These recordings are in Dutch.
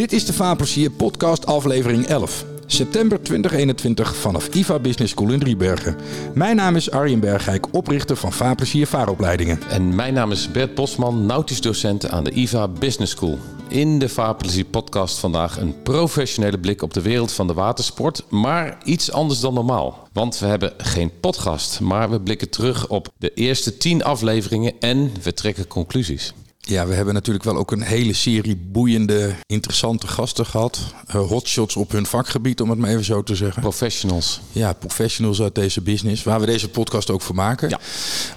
Dit is de Vaarplezier podcast aflevering 11. September 2021 vanaf IVA Business School in Driebergen. Mijn naam is Arjen Bergijk, oprichter van Vaarplezier Vaaropleidingen. En mijn naam is Bert Bosman, nautisch docent aan de IVA Business School. In de Vaarplezier podcast vandaag een professionele blik op de wereld van de watersport, maar iets anders dan normaal. Want we hebben geen podcast, maar we blikken terug op de eerste 10 afleveringen en we trekken conclusies. Ja, we hebben natuurlijk wel ook een hele serie boeiende, interessante gasten gehad. Uh, hotshots op hun vakgebied, om het maar even zo te zeggen. Professionals. Ja, professionals uit deze business, waar we deze podcast ook voor maken. Ja.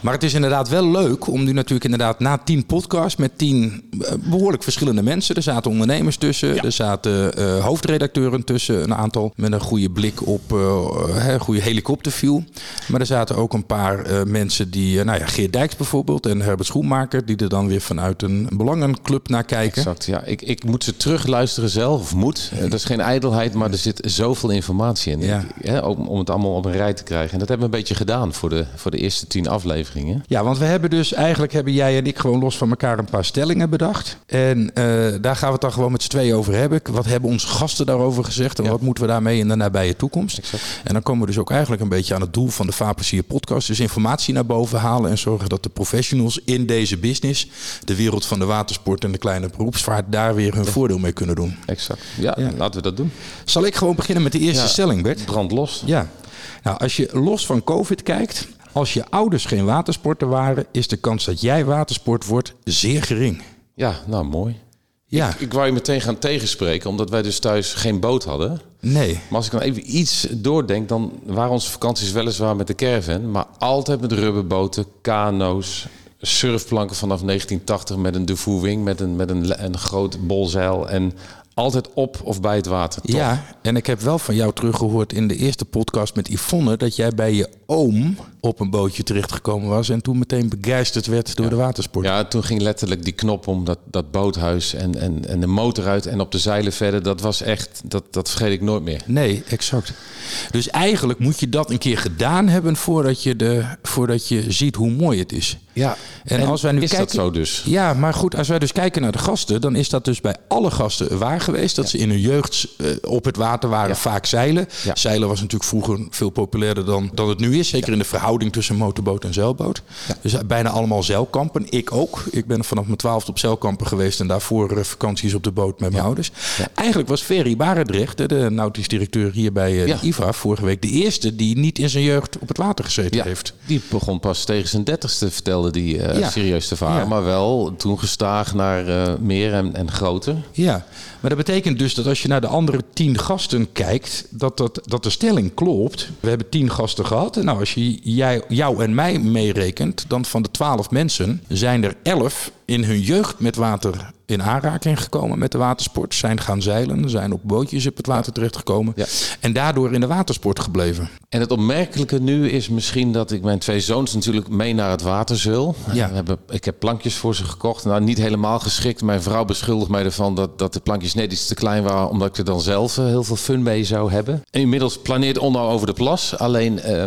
Maar het is inderdaad wel leuk om nu natuurlijk inderdaad na tien podcasts met tien uh, behoorlijk verschillende mensen. Er zaten ondernemers tussen, ja. er zaten uh, hoofdredacteuren tussen, een aantal met een goede blik op een goede helikopterview. Maar er zaten ook een paar mensen die, nou ja, Geert Dijks bijvoorbeeld en Herbert Schoenmaker, die er dan weer vanuit een belangenclub naar kijken. Exact, ja. Ik, ik moet ze terugluisteren zelf, of moet. Dat is geen ijdelheid, maar er zit zoveel informatie in. Ja. ja om, om het allemaal op een rij te krijgen. En dat hebben we een beetje gedaan voor de, voor de eerste tien afleveringen. Ja, want we hebben dus eigenlijk, hebben jij en ik gewoon los van elkaar een paar stellingen bedacht. En uh, daar gaan we het dan gewoon met z'n tweeën over hebben. Wat hebben onze gasten daarover gezegd en ja. wat moeten we daarmee in de nabije toekomst? Exact. En dan komen we dus ook eigenlijk een beetje aan het doel van de Vaarplezier podcast. Dus informatie naar boven halen en zorgen dat de professionals in deze business, de wereld van de watersport en de kleine beroepsvaart daar weer hun voordeel mee kunnen doen. Exact. Ja, ja, laten we dat doen. Zal ik gewoon beginnen met de eerste ja, stelling, Bert? Brand los. Ja. Nou, als je los van COVID kijkt, als je ouders geen watersporter waren, is de kans dat jij watersport wordt zeer gering. Ja, nou mooi. Ja. Ik, ik wou je meteen gaan tegenspreken, omdat wij dus thuis geen boot hadden. Nee. Maar als ik dan even iets doordenk, dan waren onze vakanties weliswaar met de caravan, maar altijd met rubberboten, kano's, surfplanken vanaf 1980 met een devoering, met een, met een, een groot bolzeil en altijd op of bij het water. Toch? Ja, en ik heb wel van jou teruggehoord in de eerste podcast met Yvonne dat jij bij je oom op een bootje terechtgekomen was en toen meteen begeisterd werd door ja. de watersport. Ja, toen ging letterlijk die knop om dat, dat boothuis en, en, en de motor uit en op de zeilen verder. Dat was echt, dat, dat vergeet ik nooit meer. Nee, exact. Dus eigenlijk moet je dat een keer gedaan hebben voordat je, de, voordat je ziet hoe mooi het is. Ja, en, en als wij nu is kijken, dat zo dus? Ja, maar goed, als wij dus kijken naar de gasten, dan is dat dus bij alle gasten waar geweest. Dat ja. ze in hun jeugd uh, op het water waren, ja. vaak zeilen. Ja. Zeilen was natuurlijk vroeger veel populairder dan, dan het nu is. Zeker in de verhouding tussen motorboot en zeilboot. Dus bijna allemaal zeilkampen. Ik ook. Ik ben vanaf mijn twaalfde op zeilkampen geweest en daarvoor uh, vakanties op de boot met mijn ouders. Eigenlijk was Ferry Barendrecht, de nautisch directeur hier bij de IVA, vorige week de eerste die niet in zijn jeugd op het water gezeten heeft. Die begon pas tegen zijn dertigste, vertelde die uh, ja. serieus te varen. Maar wel toen gestaag naar uh, meer en, en groter. Ja, maar dat betekent dus dat als je naar de andere tien gasten kijkt, dat, dat, dat de stelling klopt. We hebben tien gasten gehad. Nou, als je jij, jou en mij meerekent, dan van de twaalf mensen zijn er elf in hun jeugd met water in aanraking gekomen met de watersport. Zijn gaan zeilen, zijn op bootjes op het water terechtgekomen. Ja. En daardoor in de watersport gebleven. En het opmerkelijke nu is misschien dat ik mijn twee zoons natuurlijk mee naar het water zul. Ja. We hebben, ik heb plankjes voor ze gekocht. Nou, niet helemaal geschikt. Mijn vrouw beschuldigt mij ervan dat, dat de plankjes net iets te klein waren. Omdat ik er dan zelf heel veel fun mee zou hebben. En inmiddels planeert Onno over de plas. Alleen, uh,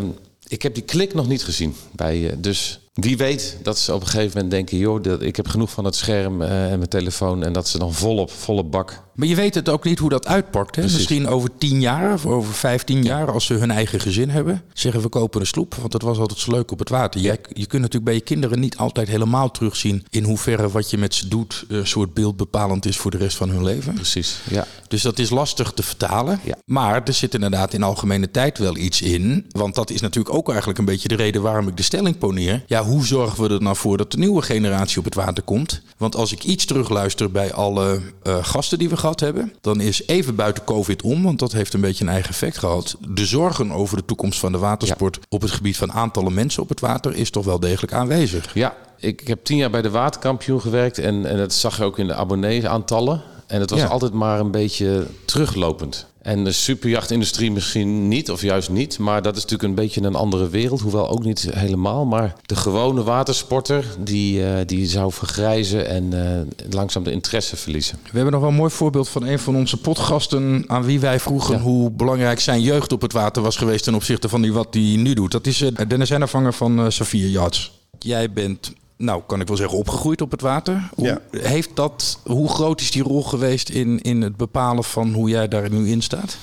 ik heb die klik nog niet gezien. Bij, uh, dus wie weet dat ze op een gegeven moment denken: joh, dat, ik heb genoeg van het scherm uh, en mijn telefoon. En dat ze dan volop, volle bak. Maar je weet het ook niet hoe dat uitpakt. Hè? Misschien over tien jaar of over vijftien jaar, als ze hun eigen gezin hebben, zeggen we kopen een sloep. Want dat was altijd zo leuk op het water. Jij, je kunt natuurlijk bij je kinderen niet altijd helemaal terugzien in hoeverre wat je met ze doet, een soort beeld bepalend is voor de rest van hun leven. Precies. Ja. Dus dat is lastig te vertalen. Ja. Maar er zit inderdaad in algemene tijd wel iets in. Want dat is natuurlijk ook eigenlijk een beetje de reden waarom ik de stelling poneer. Ja, hoe zorgen we er nou voor dat de nieuwe generatie op het water komt? Want als ik iets terugluister bij alle uh, gasten die we gehad hebben, dan is even buiten COVID om, want dat heeft een beetje een eigen effect gehad. De zorgen over de toekomst van de watersport ja. op het gebied van aantallen mensen op het water is toch wel degelijk aanwezig. Ja, ik heb tien jaar bij de waterkampioen gewerkt en, en dat zag je ook in de abonneesaantallen. En het was ja. altijd maar een beetje teruglopend. En de superjachtindustrie misschien niet, of juist niet. Maar dat is natuurlijk een beetje een andere wereld. Hoewel ook niet helemaal. Maar de gewone watersporter, die, uh, die zou vergrijzen en uh, langzaam de interesse verliezen. We hebben nog wel een mooi voorbeeld van een van onze potgasten... aan wie wij vroegen ja. hoe belangrijk zijn jeugd op het water was geweest... ten opzichte van die, wat hij nu doet. Dat is uh, Dennis Ennervanger van uh, Safir Yachts. Jij bent nou kan ik wel zeggen, opgegroeid op het water. Hoe, Ja. heeft dat, hoe groot is die rol geweest in, in het bepalen van hoe jij daar nu in staat?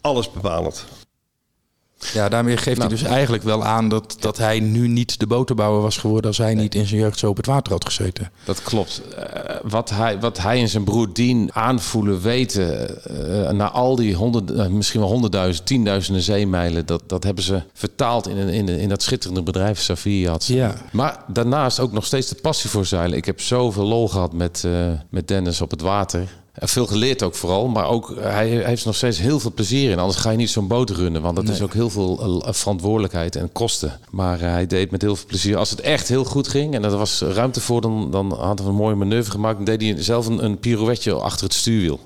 Alles bepalend. Ja, daarmee geeft hij dus eigenlijk wel aan dat, dat hij nu niet de boterbouwer was geworden als hij niet in zijn jeugd zo op het water had gezeten. Dat klopt. Eh, wat, hij, wat hij en zijn broer Dien aanvoelen, weten, eh, na al die honderd, eh, misschien wel honderdduizend, tienduizenden zeemijlen, dat, dat hebben ze vertaald in, in, in dat schitterende bedrijf Safiat. Ja. Maar daarnaast ook nog steeds de passie voor zeilen. Ik heb zoveel lol gehad met, met Dennis op het water. Veel geleerd ook vooral, maar ook eh, hij heeft nog steeds heel veel plezier in. Anders ga je niet zo'n boot runnen, want dat is ook heel veel eh, verantwoordelijkheid en kosten. Maar eh, hij deed met heel veel plezier. Als het echt heel goed ging en er was ruimte voor, dan, dan hadden we een mooie manoeuvre gemaakt. Dan deed hij zelf een, een pirouetje achter het stuurwiel.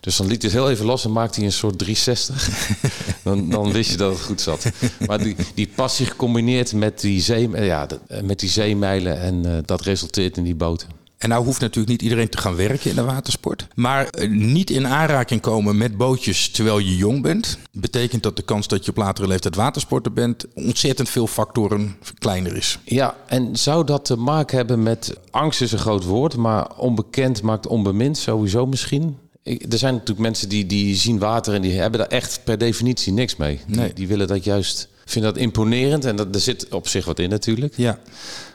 Dus dan liet hij het heel even los en maakte hij een soort 360. dan, dan wist je dat het goed zat. Maar die, die passie gecombineerd met die, zee, ja, met die zeemijlen en dat resulteert in die boten. En nou hoeft natuurlijk niet iedereen te gaan werken in de watersport. Maar eh, niet in aanraking komen met bootjes terwijl je jong bent. Betekent dat de kans dat je op latere leeftijd watersporter bent ontzettend veel factoren kleiner is. Ja, en zou dat te maken hebben met angst is een groot woord, maar onbekend maakt onbemind sowieso misschien? Ik- er zijn natuurlijk mensen die, die zien water en die hebben daar echt per definitie niks mee. Nee. Die, die willen dat juist, vinden dat imponerend en dat, er zit op zich wat in natuurlijk. Ja.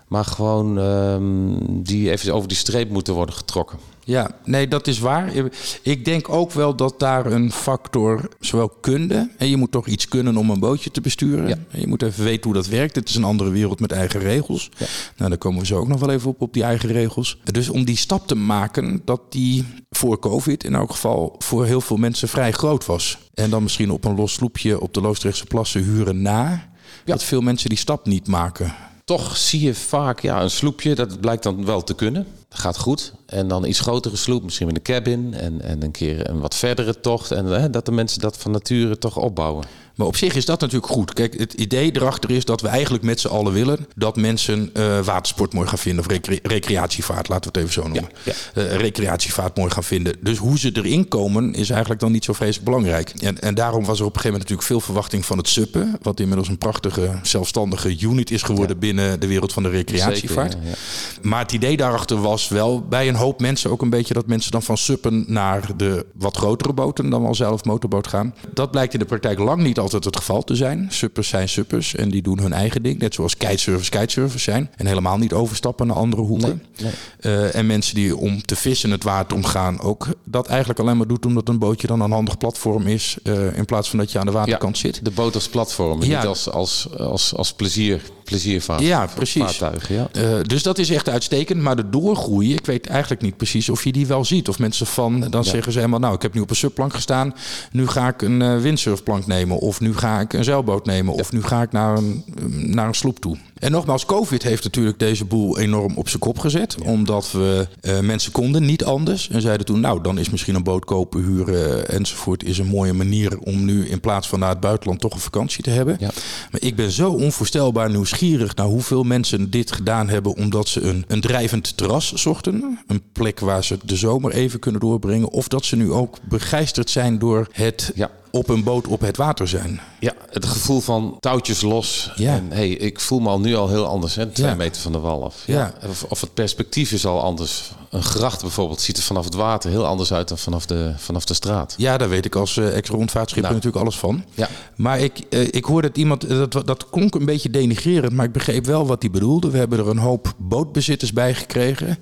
Maar gewoon ehm, die even over die streep moeten worden getrokken. Ja, nee, dat is waar. Ik denk ook wel dat daar een factor, zowel kunde, en je moet toch iets kunnen om een bootje te besturen. Ja. Je moet even weten hoe dat werkt. Het is een andere wereld met eigen regels. Nou, daar komen we zo ook nog wel even op, op die eigen regels. Dus om die stap te maken, dat die voor COVID in elk geval voor heel veel mensen vrij groot was. En dan misschien op een los sloepje op de Loosdrechtse plassen huren na. Dat veel mensen die stap niet maken. Toch zie je vaak ja, een sloepje, dat blijkt dan wel te kunnen. Gaat goed. En dan iets grotere sloep, misschien met een cabin. En, en een keer een wat verdere tocht. En hè, dat de mensen dat van nature toch opbouwen. Maar op zich is dat natuurlijk goed. Kijk, het idee erachter is dat we eigenlijk met z'n allen willen dat mensen eh, watersport mooi gaan vinden. Of recre- recreatievaart, laten we het even zo noemen. Ja, Eh, recreatievaart mooi gaan vinden. Dus hoe ze erin komen is eigenlijk dan niet zo vreselijk belangrijk. En, en daarom was er op een gegeven moment natuurlijk veel verwachting van het suppen. Wat inmiddels een prachtige zelfstandige unit is geworden binnen de wereld van de recreatievaart. Zeker, Maar het idee daarachter was wel bij een hoop mensen ook een beetje dat mensen dan van suppen naar de wat grotere boten dan wel zelf motorboot gaan. Dat blijkt in de praktijk lang niet altijd het geval te zijn. Suppers zijn suppers en die doen hun eigen ding. Net zoals kitesurfers kitesurfers zijn. En helemaal niet overstappen naar andere hoeken. nee. Eh, en mensen die om te vissen het water omgaan ook dat eigenlijk alleen maar doet omdat een bootje dan een handig platform is. eh, in plaats van dat je aan de waterkant zit. De boot als platform, Ja. niet als, als, als, als plezier, pleziervaart. Ja, precies. Ja. Eh, dus dat is echt uitstekend. Maar de doorgroei, ik weet eigenlijk niet precies of je die wel ziet. Of mensen van, dan zeggen ze helemaal, nou, ik heb nu op een subplank gestaan. Nu ga ik een eh, windsurfplank nemen. Of nu ga ik een zeilboot nemen. Of nu ga ik naar een, naar een sloep toe. En nogmaals, COVID heeft natuurlijk deze boel enorm op zijn kop gezet. Omdat we eh, mensen konden niet anders. En zeiden toen, nou, dan is misschien een boot kopen, huren enzovoort... is een mooie manier om nu in plaats van naar het buitenland toch een vakantie te hebben. Ja. Maar ik ben zo onvoorstelbaar nieuwsgierig naar hoeveel mensen dit gedaan hebben omdat ze een, een drijvend terras zochten. Een plek waar ze de zomer even kunnen doorbrengen. Of dat ze nu ook begeisterd zijn door het Ja. Op een boot op het water zijn. Ja, het gevoel van touwtjes los. Ja. En hey, ik voel me al nu al heel anders, hè, twee Ja. meter van de wal af. Ja. Of, of het perspectief is al anders. Een gracht bijvoorbeeld ziet er vanaf het water heel anders uit dan vanaf de, vanaf de straat. Ja, daar weet ik als eh, ex-rondvaartschipper Nou. natuurlijk alles van. Ja. Maar ik, eh, ik hoorde het iemand, eh, dat, dat klonk een beetje denigrerend, maar ik begreep wel wat hij bedoelde. We hebben er een hoop bootbezitters bij gekregen.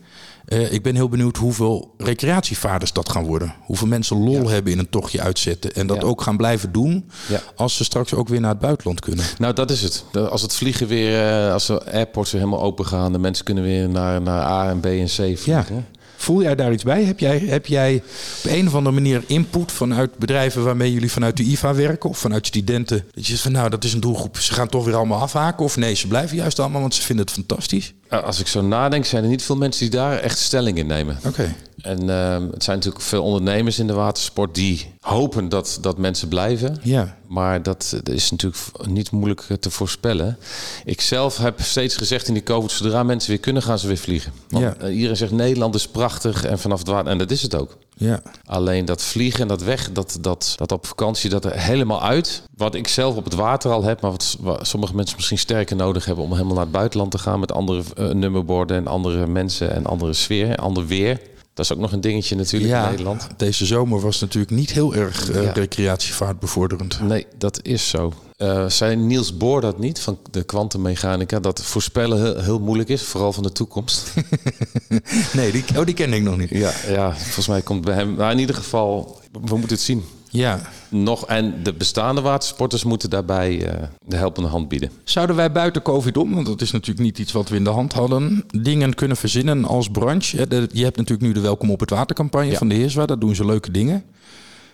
Eh, ik ben heel benieuwd hoeveel recreatievaarders dat gaan worden. Hoeveel mensen lol hebben in een tochtje uitzetten. En dat Ja. ook gaan blijven doen Ja. als ze straks ook weer naar het buitenland kunnen. Nou, dat is het. Als het vliegen weer, eh, als de airports weer helemaal open gaan, de mensen kunnen weer naar, naar A en B en C vliegen. Voel jij daar iets bij? Heb jij, heb jij op een of andere manier input vanuit bedrijven waarmee jullie vanuit de IVA werken of vanuit studenten? Dat je zegt van nou, dat is een doelgroep. Ze gaan toch weer allemaal afhaken. Of nee, ze blijven juist allemaal, want ze vinden het fantastisch. Als ik zo nadenk, zijn er niet veel mensen die daar echt stelling in nemen. Oké. En uh, het zijn natuurlijk veel ondernemers in de watersport die hopen dat, dat mensen blijven. Ja. Maar dat, dat is natuurlijk niet moeilijk te voorspellen. Ik zelf heb steeds gezegd in die COVID, zodra mensen weer kunnen, gaan ze weer vliegen. Want Ja. eh, iedereen zegt Nederland is prachtig en vanaf het water. En dat is het ook. Ja. Alleen dat vliegen en dat weg, dat, dat, dat op vakantie, dat er helemaal uit. Wat ik zelf op het water al heb, maar wat, wat sommige mensen misschien sterker nodig hebben om helemaal naar het buitenland te gaan met andere eh, nummerborden en andere mensen en andere sfeer, ander weer. Dat is ook nog een dingetje natuurlijk in Nederland. Deze zomer was natuurlijk niet heel erg eh, Ja. recreatievaart bevorderend. Nee, dat is zo. Eh zei Niels Bohr dat niet, van de kwantummechanica, dat voorspellen heel, heel moeilijk is, vooral van de toekomst. Nee, die, oh, die ken ik nog niet. ja, ja, volgens mij komt bij hem, maar in ieder geval, we moeten het zien. Ja. Nog, en de bestaande watersporters moeten daarbij eh, de helpende hand bieden. Zouden wij buiten COVID om, want dat is natuurlijk niet iets wat we in de hand hadden, dingen kunnen verzinnen als branche? Je hebt natuurlijk nu de Welkom op het Watercampagne Ja. van de Heerswa, daar doen ze leuke dingen.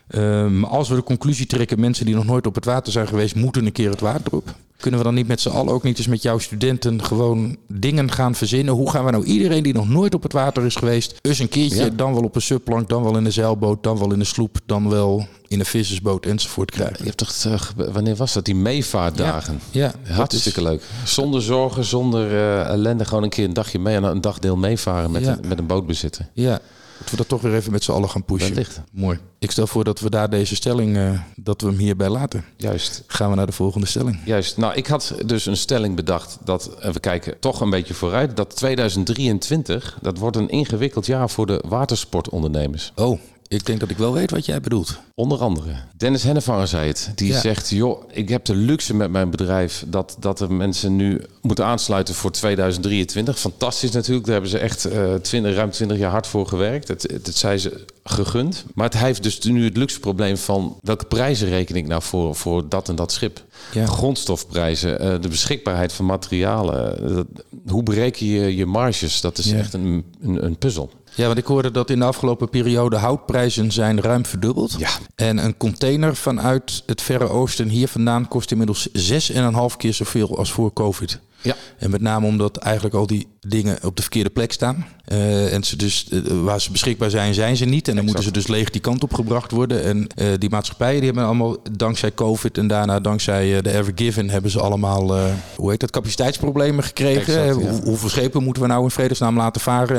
Ehm, als we de conclusie trekken, mensen die nog nooit op het water zijn geweest, moeten een keer het water op. Kunnen we dan niet met z'n allen, ook niet eens met jouw studenten, gewoon dingen gaan verzinnen? Hoe gaan we nou iedereen die nog nooit op het water is geweest, eens een keertje, Ja. dan wel op een subplank, dan wel in een zeilboot, dan wel in een sloep, dan wel in een vissersboot enzovoort krijgen? Je hebt toch, eh, wanneer was dat? Die meevaartdagen. Ja, dat Hartstikke leuk. Zonder zorgen, zonder eh, ellende. Gewoon een keer een dagje mee en een dagdeel meevaren met, Ja. een, met een bootbezitter. Ja, dat we dat toch weer even met z'n allen gaan pushen. Wellicht. Mooi. Ik stel voor dat we daar deze stelling, eh, dat we hem hierbij laten. Juist. Gaan we naar de volgende stelling. Juist. Nou, ik had dus een stelling bedacht dat, en we kijken toch een beetje vooruit, dat 2023, dat wordt een ingewikkeld jaar voor de watersportondernemers. Oh, ik denk dat ik wel weet wat jij bedoelt. Onder andere. Dennis Hennevanger zei het. Die Ja. zegt, joh, ik heb de luxe met mijn bedrijf dat, dat er mensen nu moeten aansluiten voor 2023. Fantastisch natuurlijk. Daar hebben ze echt eh 20, ruim 20 jaar hard voor gewerkt. Het, het, het zijn ze gegund. Maar het hij heeft dus nu het luxe probleem van welke prijzen reken ik nou voor, voor dat en dat schip. Ja. Grondstofprijzen, eh, de beschikbaarheid van materialen. eh, dat- hoe bereken je je marges? Dat is Ja. echt een, een, een puzzel. Ja, want ik hoorde dat in de afgelopen periode houtprijzen zijn ruim verdubbeld. Ja. En een container vanuit het Verre Oosten hier vandaan kost inmiddels 6,5 keer zoveel als voor COVID. Ja. En met name omdat eigenlijk al die dingen op de verkeerde plek staan. Eh, en ze dus, eh, waar ze beschikbaar zijn, zijn ze niet. En dan moeten ze dus leeg die kant op gebracht worden. En eh, die maatschappijen die hebben allemaal dankzij COVID en daarna dankzij de Ever Given hebben ze allemaal, hoe heet dat, capaciteitsproblemen gekregen. Exact, ja. hoe- hoeveel schepen moeten we nou in vredesnaam laten varen?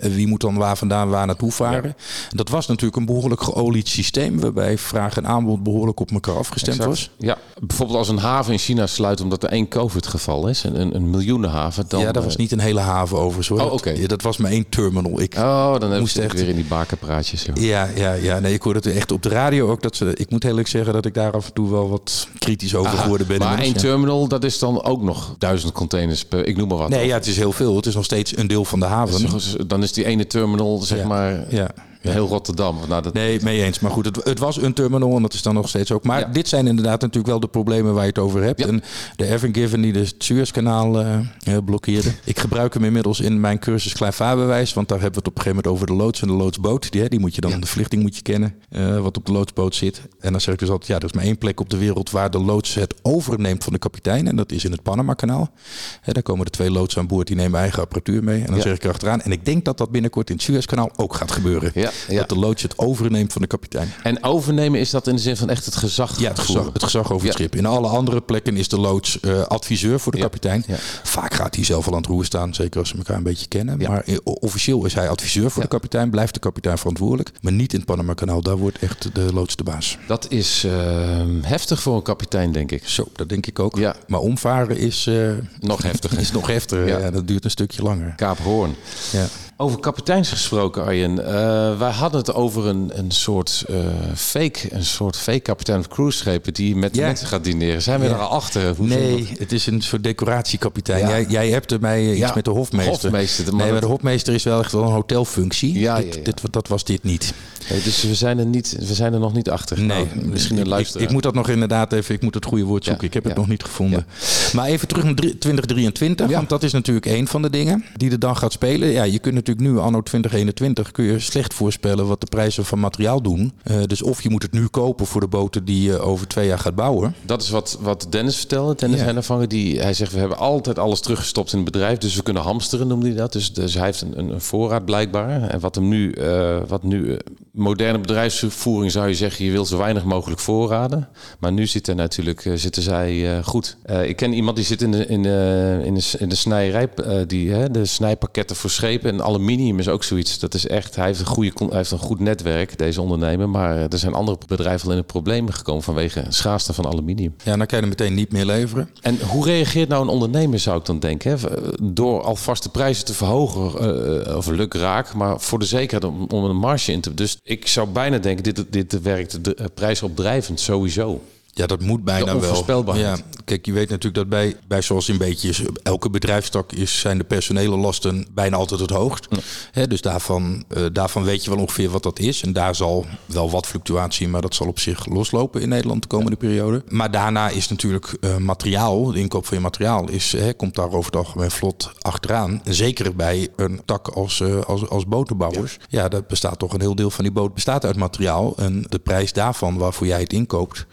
En wie moet dan waar vandaan waar naartoe varen? Dat was natuurlijk een behoorlijk geolied systeem. Waarbij vraag en aanbod behoorlijk op elkaar afgestemd Exact. was. Ja, bijvoorbeeld als een haven in China sluit omdat er één COVID-geval is, een, een, een miljoenenhaven, dan... ja, dat was eh, niet een hele haven overigens hoor. Oh, Dat- oké. ja, dat was maar één terminal. Ik, Oh, dan Moest echt- weer in die bakenpraatjes. joh. Ja, ja, ja. Nee, ik hoorde het echt op de radio ook. Dat ze, ik moet heel eerlijk zeggen dat ik daar af en toe wel wat kritisch over Aha, geworden ben. maar één ja. terminal, dat is dan ook nog duizend containers per, ik noem maar wat. Nee, ja, het is heel veel. Het is nog steeds een deel van de haven. Dus Dan is die ene terminal, zeg Ja. maar, Ja. Heel Rotterdam. Nou, dat, Nee, mee eens. Maar goed, het, het was een terminal en dat is dan nog steeds ook. Maar Ja. dit zijn inderdaad natuurlijk wel de problemen waar je het over hebt. Ja. En de Evan Given die de Suezkanaal eh, blokkeerde. Ik gebruik hem inmiddels in mijn cursus kleinvaarbewijs. Want daar hebben we het op een gegeven moment over de loods en de loodsboot. Die, hè, die moet je dan, de verlichting moet je kennen, eh, wat op de loodsboot zit. En dan zeg ik dus altijd, ja, er is maar één plek op de wereld waar de loods het overneemt van de kapitein. En dat is in het Panama-kanaal. Hè, daar komen de twee loods aan boord, die nemen eigen apparatuur mee. En dan zeg ik erachteraan. En ik denk dat dat binnenkort in het Suezkanaal ook gaat gebeuren. Ja, ja. Dat de loods het overneemt van de kapitein. En overnemen is dat in de zin van echt het gezag Ja, het gezag, het gezag over het schip. In alle andere plekken is de loods eh, adviseur voor de kapitein. Vaak gaat hij zelf al aan het roer staan, zeker als ze elkaar een beetje kennen. Maar eh, officieel is hij adviseur voor de kapitein, blijft de kapitein verantwoordelijk. Maar niet in het Panama-kanaal, daar wordt echt de loods de baas. Dat is eh, heftig voor een kapitein, denk ik. Zo, dat denk ik ook. Ja. Maar omvaren is, eh, Nog heftiger. is nog heftiger. Ja. Ja. dat duurt een stukje langer. Kaap Hoorn. Ja. Over kapiteins gesproken, Arjen. Eh, wij hadden het over een, een soort eh, fake, een soort fake kapitein of cruiseschepen die met de Ja. mensen gaat dineren. Zijn we Ja. er al achter? Hoe Nee, het is een soort decoratiekapitein. Ja. Jij, jij hebt er mij iets met de hofmeester. hofmeester, de nee, maar de hofmeester is wel echt wel een hotelfunctie. Ja, dit, dat was dit niet. Nee, dus we zijn, er niet, we zijn er nog niet achter. Nee, Nou, misschien een luisteraar. ik moet dat nog inderdaad even, ik moet het goede woord zoeken. Ik heb het nog niet gevonden. Maar even terug naar drie- 2023, Ja. want dat is natuurlijk een van de dingen die er dan gaat spelen. Ja, je kunt natuurlijk nu, anno 2021, kun je slecht voorspellen wat de prijzen van materiaal doen. Uh, dus of je moet het nu kopen voor de boten die je over twee jaar gaat bouwen. Dat is wat, wat Dennis vertelde, Dennis ja. Hennevanger. Die, hij zegt, we hebben altijd alles teruggestopt in het bedrijf. Dus we kunnen hamsteren, noemde hij dat. Dus, dus hij heeft een, een voorraad blijkbaar. En wat hem nu, uh, wat nu moderne bedrijfsvoering zou je zeggen, je wil zo weinig mogelijk voorraden. Maar nu zitten natuurlijk zitten zij goed. ik ken iemand die zit in de, in de, in de, in de snijerij, die, hè, de snijpakketten voor schepen. En aluminium is ook zoiets. Dat is echt, hij heeft een, goede, hij heeft een goed netwerk, deze ondernemer. Maar er zijn andere bedrijven al in het probleem gekomen vanwege schaarste van aluminium. Ja, dan kan je er meteen niet meer leveren. En hoe reageert nou een ondernemer, zou ik dan denken? Hè? Door alvast de prijzen te verhogen, uh, of lukraak, maar voor de zekerheid om, om een marge in te... Dus ik zou bijna denken, dit, dit werkt de prijsopdrijvend sowieso. Ja, dat moet bijna wel. Ja, kijk, je weet natuurlijk dat bij, bij zoals in beetje elke bedrijfstak is, zijn de personele lasten bijna altijd het hoogst. Ja. dus daarvan, uh, daarvan weet je wel ongeveer wat dat is. En daar zal wel wat fluctuatie, maar dat zal op zich loslopen in Nederland de komende periode. Maar daarna is natuurlijk uh, materiaal, de inkoop van je materiaal, is, komt daar over het algemeen vlot achteraan. En zeker bij een tak als, uh, als, als botenbouwers. Ja. ja, dat bestaat toch een heel deel van die boot bestaat uit materiaal. En de prijs daarvan waarvoor jij het inkoopt.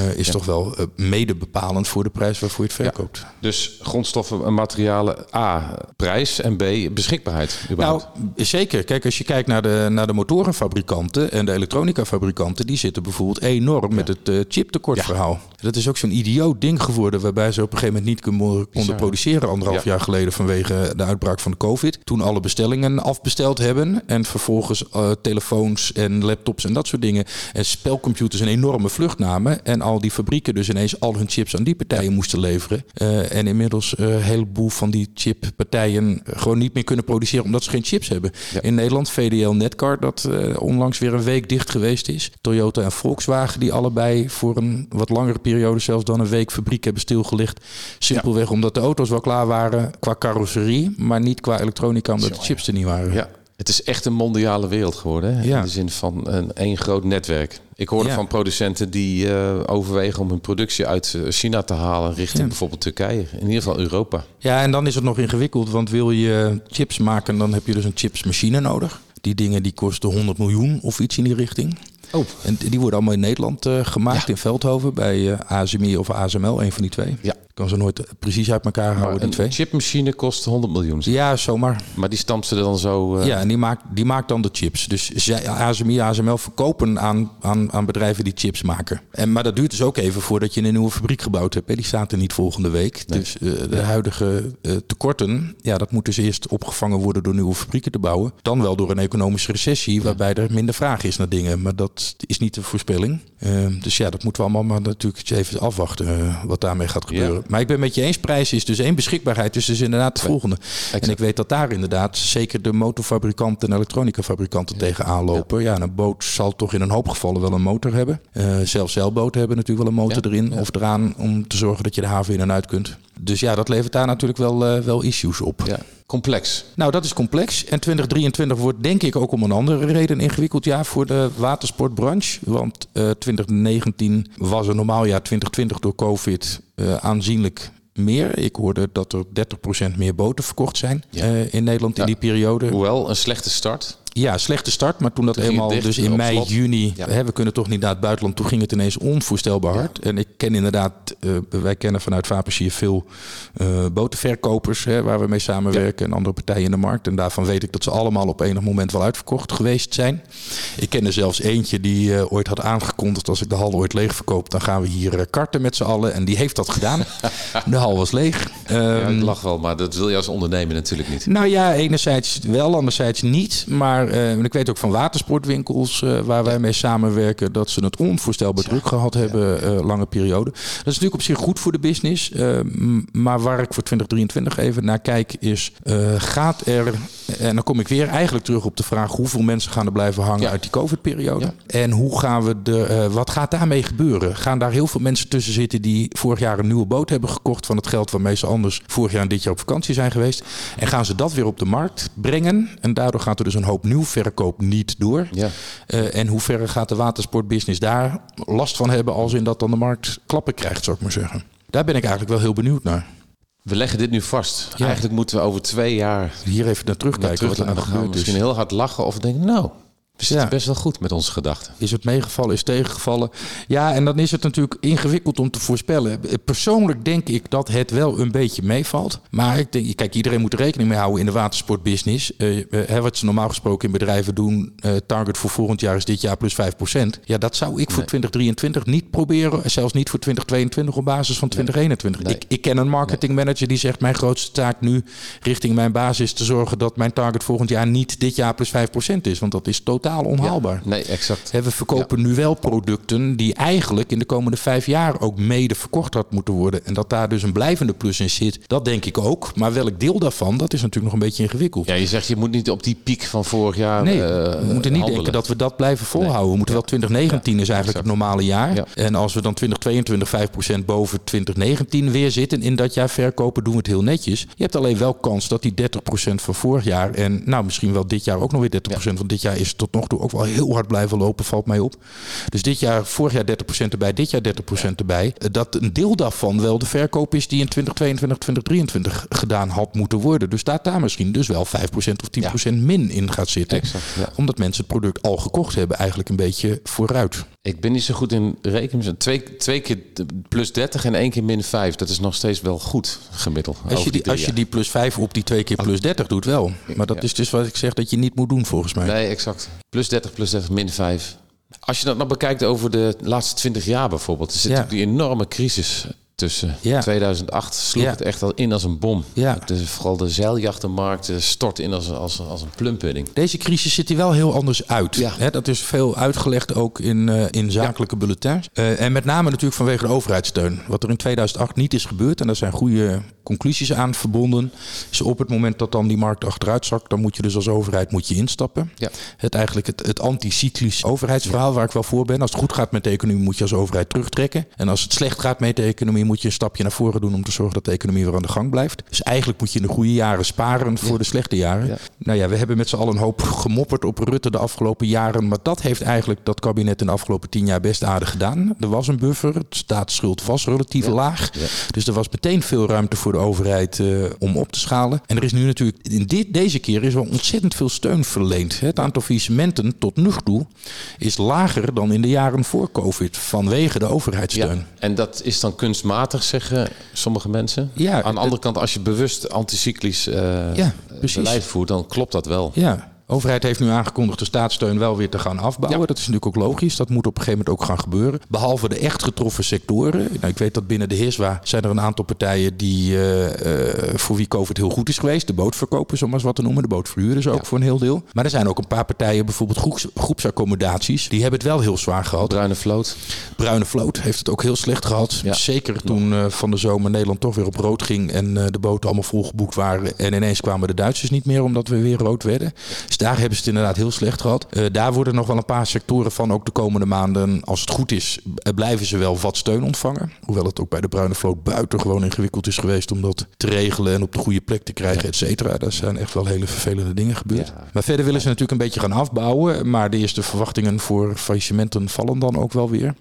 Uh, is toch wel uh, mede bepalend voor de prijs waarvoor je het verkoopt. Ja. Dus grondstoffen en materialen A, prijs en B, beschikbaarheid. Nou, zeker. Kijk, als je kijkt naar de, naar de motorenfabrikanten en de elektronica-fabrikanten, die zitten bijvoorbeeld enorm met het uh, chiptekortverhaal. Dat is ook zo'n idioot ding geworden waarbij ze op een gegeven moment niet konden produceren anderhalf jaar geleden vanwege de uitbraak van de COVID. Toen alle bestellingen afbesteld hebben en vervolgens uh, telefoons en laptops en dat soort dingen en spelcomputers een enorme vlucht namen en al die fabrieken dus ineens al hun chips aan die partijen moesten leveren. Uh, en inmiddels uh, een heleboel van die chippartijen gewoon niet meer kunnen produceren omdat ze geen chips hebben. Ja. In Nederland VDL Netcar dat onlangs weer een week dicht geweest is. Toyota en Volkswagen die allebei voor een wat langere periode periode zelfs dan een week fabriek hebben stilgelegd. Simpelweg omdat de auto's wel klaar waren qua carrosserie, maar niet qua elektronica omdat de chips er niet waren. Ja. Het is echt een mondiale wereld geworden. Hè? Ja. In de zin van een één groot netwerk. Ik hoorde ja. van producenten die uh, overwegen om hun productie uit eh, China te halen richting ja. bijvoorbeeld Turkije. In ieder geval Europa. Ja, en dan is het nog ingewikkeld. Want wil je chips maken, dan heb je dus een chipsmachine nodig. Die dingen die kosten 100 miljoen of iets in die richting. Oh. En die worden allemaal in Nederland uh, gemaakt, ja. in Veldhoven, bij uh, ASMI of ASML, een van die twee. Ja kan ze nooit precies uit elkaar houden, die twee. Een chipmachine kost 100 miljoen. Ja, zomaar. Maar die stampt ze dan zo... Uh... Ja, en die maakt, die maakt dan de chips. Dus zij, ASMI, ASML verkopen aan, aan, aan bedrijven die chips maken. En, maar dat duurt dus ook even voordat je een nieuwe fabriek gebouwd hebt. Hè. Die staat er niet volgende week. Nee. Dus uh, de huidige uh, tekorten, ja, dat moet dus eerst opgevangen worden door nieuwe fabrieken te bouwen. Dan wel door een economische recessie, waarbij er minder vraag is naar dingen. Maar dat is niet de voorspelling. Ehm, dus ja, dat moeten we allemaal maar natuurlijk even afwachten wat daarmee gaat gebeuren. Ja. Maar ik ben met je eens, prijs is dus één beschikbaarheid. Dus is inderdaad het volgende. Exact. En ik weet dat daar inderdaad zeker de motorfabrikanten en elektronica-fabrikanten ja. tegenaan lopen. Ja. een boot zal toch in een hoop gevallen wel een motor hebben. Uh, zelfs zeilboten hebben natuurlijk wel een motor erin of eraan om te zorgen dat je de haven in en uit kunt. Dus ja, dat levert daar natuurlijk wel, uh, wel issues op. Ja. Complex. Nou, dat is complex. En 2023 wordt denk ik ook om een andere reden een ingewikkeld jaar voor de watersportbranche. Want uh, 2019 was een normaal jaar, 2020 door COVID uh, aanzienlijk meer. Ik hoorde dat er 30% meer boten verkocht zijn ja. uh, in Nederland ja. in die periode. Hoewel een slechte start. Ja, slechte start. Maar toen dat toen eenmaal, dus in mei, slot. juni, ja. hè, we kunnen toch niet naar het buitenland. Toen ging het ineens onvoorstelbaar hard. En ik ken inderdaad, uh, wij kennen vanuit Vapensier veel uh, botenverkopers hè, waar we mee samenwerken. Ja. En andere partijen in de markt. En daarvan weet ik dat ze allemaal op enig moment wel uitverkocht geweest zijn. Ik ken er zelfs eentje die uh, ooit had aangekondigd. Als ik de hal ooit leeg verkoop, dan gaan we hier karten met z'n allen. En die heeft dat gedaan. de hal was leeg. Ja, ik ehm, lach wel, maar dat wil je als ondernemer natuurlijk niet. Nou ja, enerzijds wel, anderzijds niet. Maar ik weet ook van watersportwinkels waar wij mee samenwerken dat ze het onvoorstelbaar druk gehad hebben, lange periode. Dat is natuurlijk op zich goed voor de business. maar waar ik voor 2023 even naar kijk is, gaat er, en dan kom ik weer eigenlijk terug op de vraag hoeveel mensen gaan er blijven hangen ja. uit die COVID-periode? Ja. En hoe gaan we de, wat gaat daarmee gebeuren? Gaan daar heel veel mensen tussen zitten die vorig jaar een nieuwe boot hebben gekocht van het geld waarmee ze anders vorig jaar en dit jaar op vakantie zijn geweest? En gaan ze dat weer op de markt brengen? En daardoor gaat er dus een hoop nieuw verkoop niet door. Ja. Uh, en hoe ver gaat de watersportbusiness daar last van hebben als in dat dan de markt klappen krijgt, zou ik maar zeggen. Daar ben ik eigenlijk wel heel benieuwd naar. We leggen dit nu vast. Eigenlijk moeten we over twee jaar hier even naar terugkijken. Naar terug, wat er aan de Misschien heel hard lachen of denken, nou, we zitten ja. best wel goed met onze gedachten. Is het meegevallen, is tegengevallen? Ja, en dan is het natuurlijk ingewikkeld om te voorspellen. Persoonlijk denk ik dat het wel een beetje meevalt. Maar ik denk, kijk, iedereen moet er rekening mee houden in de watersportbusiness. Uh, wat ze normaal gesproken in bedrijven doen, uh, target voor volgend jaar is dit jaar plus 5%. Ja, dat zou ik voor 2023 niet proberen. Zelfs niet voor 2022 op basis van 2021. Ik, ik ken een marketingmanager die zegt: Mijn grootste taak nu richting mijn basis is te zorgen dat mijn target volgend jaar niet dit jaar plus 5% is. Want dat is totaal onhaalbaar. nee, exact. we verkopen nu wel producten die eigenlijk in de komende vijf jaar ook mede verkocht had moeten worden. En dat daar dus een blijvende plus in zit, dat denk ik ook. Maar welk deel daarvan, dat is natuurlijk nog een beetje ingewikkeld. Ja, je zegt je moet niet op die piek van vorig jaar. Nee, uh, we moeten niet denken dat we dat blijven volhouden. We moeten wel 2019 is eigenlijk het normale jaar. En als we dan 2022 5% boven 2019 weer zitten in dat jaar verkopen, doen we het heel netjes. Je hebt alleen wel kans dat die 30% van vorig jaar en nou misschien wel dit jaar ook nog weer 30%, want dit jaar is tot nog toe ook wel heel hard blijven lopen, valt mij op. Dus dit jaar, vorig jaar 30% erbij, dit jaar 30% erbij. Eh, dat een deel daarvan wel de verkoop is die in 2022, 2023 gedaan had moeten worden. Dus staat daar misschien dus wel 5% of 10% min in gaat zitten. Exact, Omdat mensen het product al gekocht hebben, eigenlijk een beetje vooruit. Ik ben niet zo goed in rekenen. Twee, twee keer plus 30 en één keer min 5. Dat is nog steeds wel goed gemiddeld. Als je die, als je die plus 5 op die twee keer plus 30 doet, wel. Maar dat is dus wat ik zeg dat je niet moet doen volgens mij. Nee, exact. Plus 30, plus 30, min 5. Als je dat nog bekijkt over de laatste 20 jaar bijvoorbeeld, er zit ja. die enorme crisis tussen. Ja. 2008 sloeg het echt al in als een bom. Ja. De, vooral de zeiljachtenmarkt eh, stort in als, als, als een plumpudding. Deze crisis ziet er wel heel anders uit. Ja. dat is veel uitgelegd ook in, uh, in zakelijke bulletins. Uh, en met name natuurlijk vanwege de overheidssteun. Wat er in 2008 niet is gebeurd, en daar zijn goede conclusies aan verbonden, is op het moment dat dan die markt achteruit zakt, dan moet je dus als overheid moet je instappen. Ja. Het eigenlijk het, het anticyclisch overheidsverhaal waar ik wel voor ben. Als het goed gaat met de economie moet je als overheid terugtrekken. En als het slecht gaat met de economie moet je een stapje naar voren doen om te zorgen dat de economie weer aan de gang blijft. Dus eigenlijk moet je in de goede jaren sparen voor de slechte jaren. Nou ja, we hebben met z'n allen een hoop gemopperd op Rutte de afgelopen jaren. Maar dat heeft eigenlijk dat kabinet in de afgelopen tien jaar best aardig gedaan. Er was een buffer. Het staatsschuld was relatief laag. Dus er was meteen veel ruimte voor de overheid uh, om op te schalen. En er is nu natuurlijk, in dit, deze keer is er ontzettend veel steun verleend. Het aantal faillissementen tot nu toe is lager dan in de jaren voor COVID vanwege de overheidssteun. Ja, en dat is dan kunstmatig, zeggen sommige mensen. Ja, Aan de andere kant, als je bewust anticyclisch uh, ja, beleid voert, dan klopt dat wel. Ja, overheid heeft nu aangekondigd de staatssteun wel weer te gaan afbouwen. Dat is natuurlijk ook logisch. Dat moet op een gegeven moment ook gaan gebeuren. Behalve de echt getroffen sectoren. Nou, ik weet dat binnen de HISWA zijn er een aantal partijen die, uh, voor wie COVID heel goed is geweest. De bootverkopers, om maar eens wat te noemen. De bootverhuurders ook voor een heel deel. Maar er zijn ook een paar partijen, bijvoorbeeld groeps, groepsaccommodaties. Die hebben het wel heel zwaar gehad. Bruine Vloot. Bruine Vloot heeft het ook heel slecht gehad. Zeker toen uh, van de zomer Nederland toch weer op rood ging. En de boten allemaal volgeboekt waren. En ineens kwamen de Duitsers niet meer omdat we weer rood werden daar hebben ze het inderdaad heel slecht gehad. Uh, daar worden nog wel een paar sectoren van ook de komende maanden, als het goed is, eh, blijven ze wel wat steun ontvangen. Hoewel het ook bij de Bruine Vloot buitengewoon ingewikkeld is geweest om dat te regelen en op de goede plek te krijgen, et cetera. Daar zijn echt wel hele vervelende dingen gebeurd. Maar verder willen ze natuurlijk een beetje gaan afbouwen. Maar de eerste verwachtingen voor faillissementen vallen dan ook wel weer.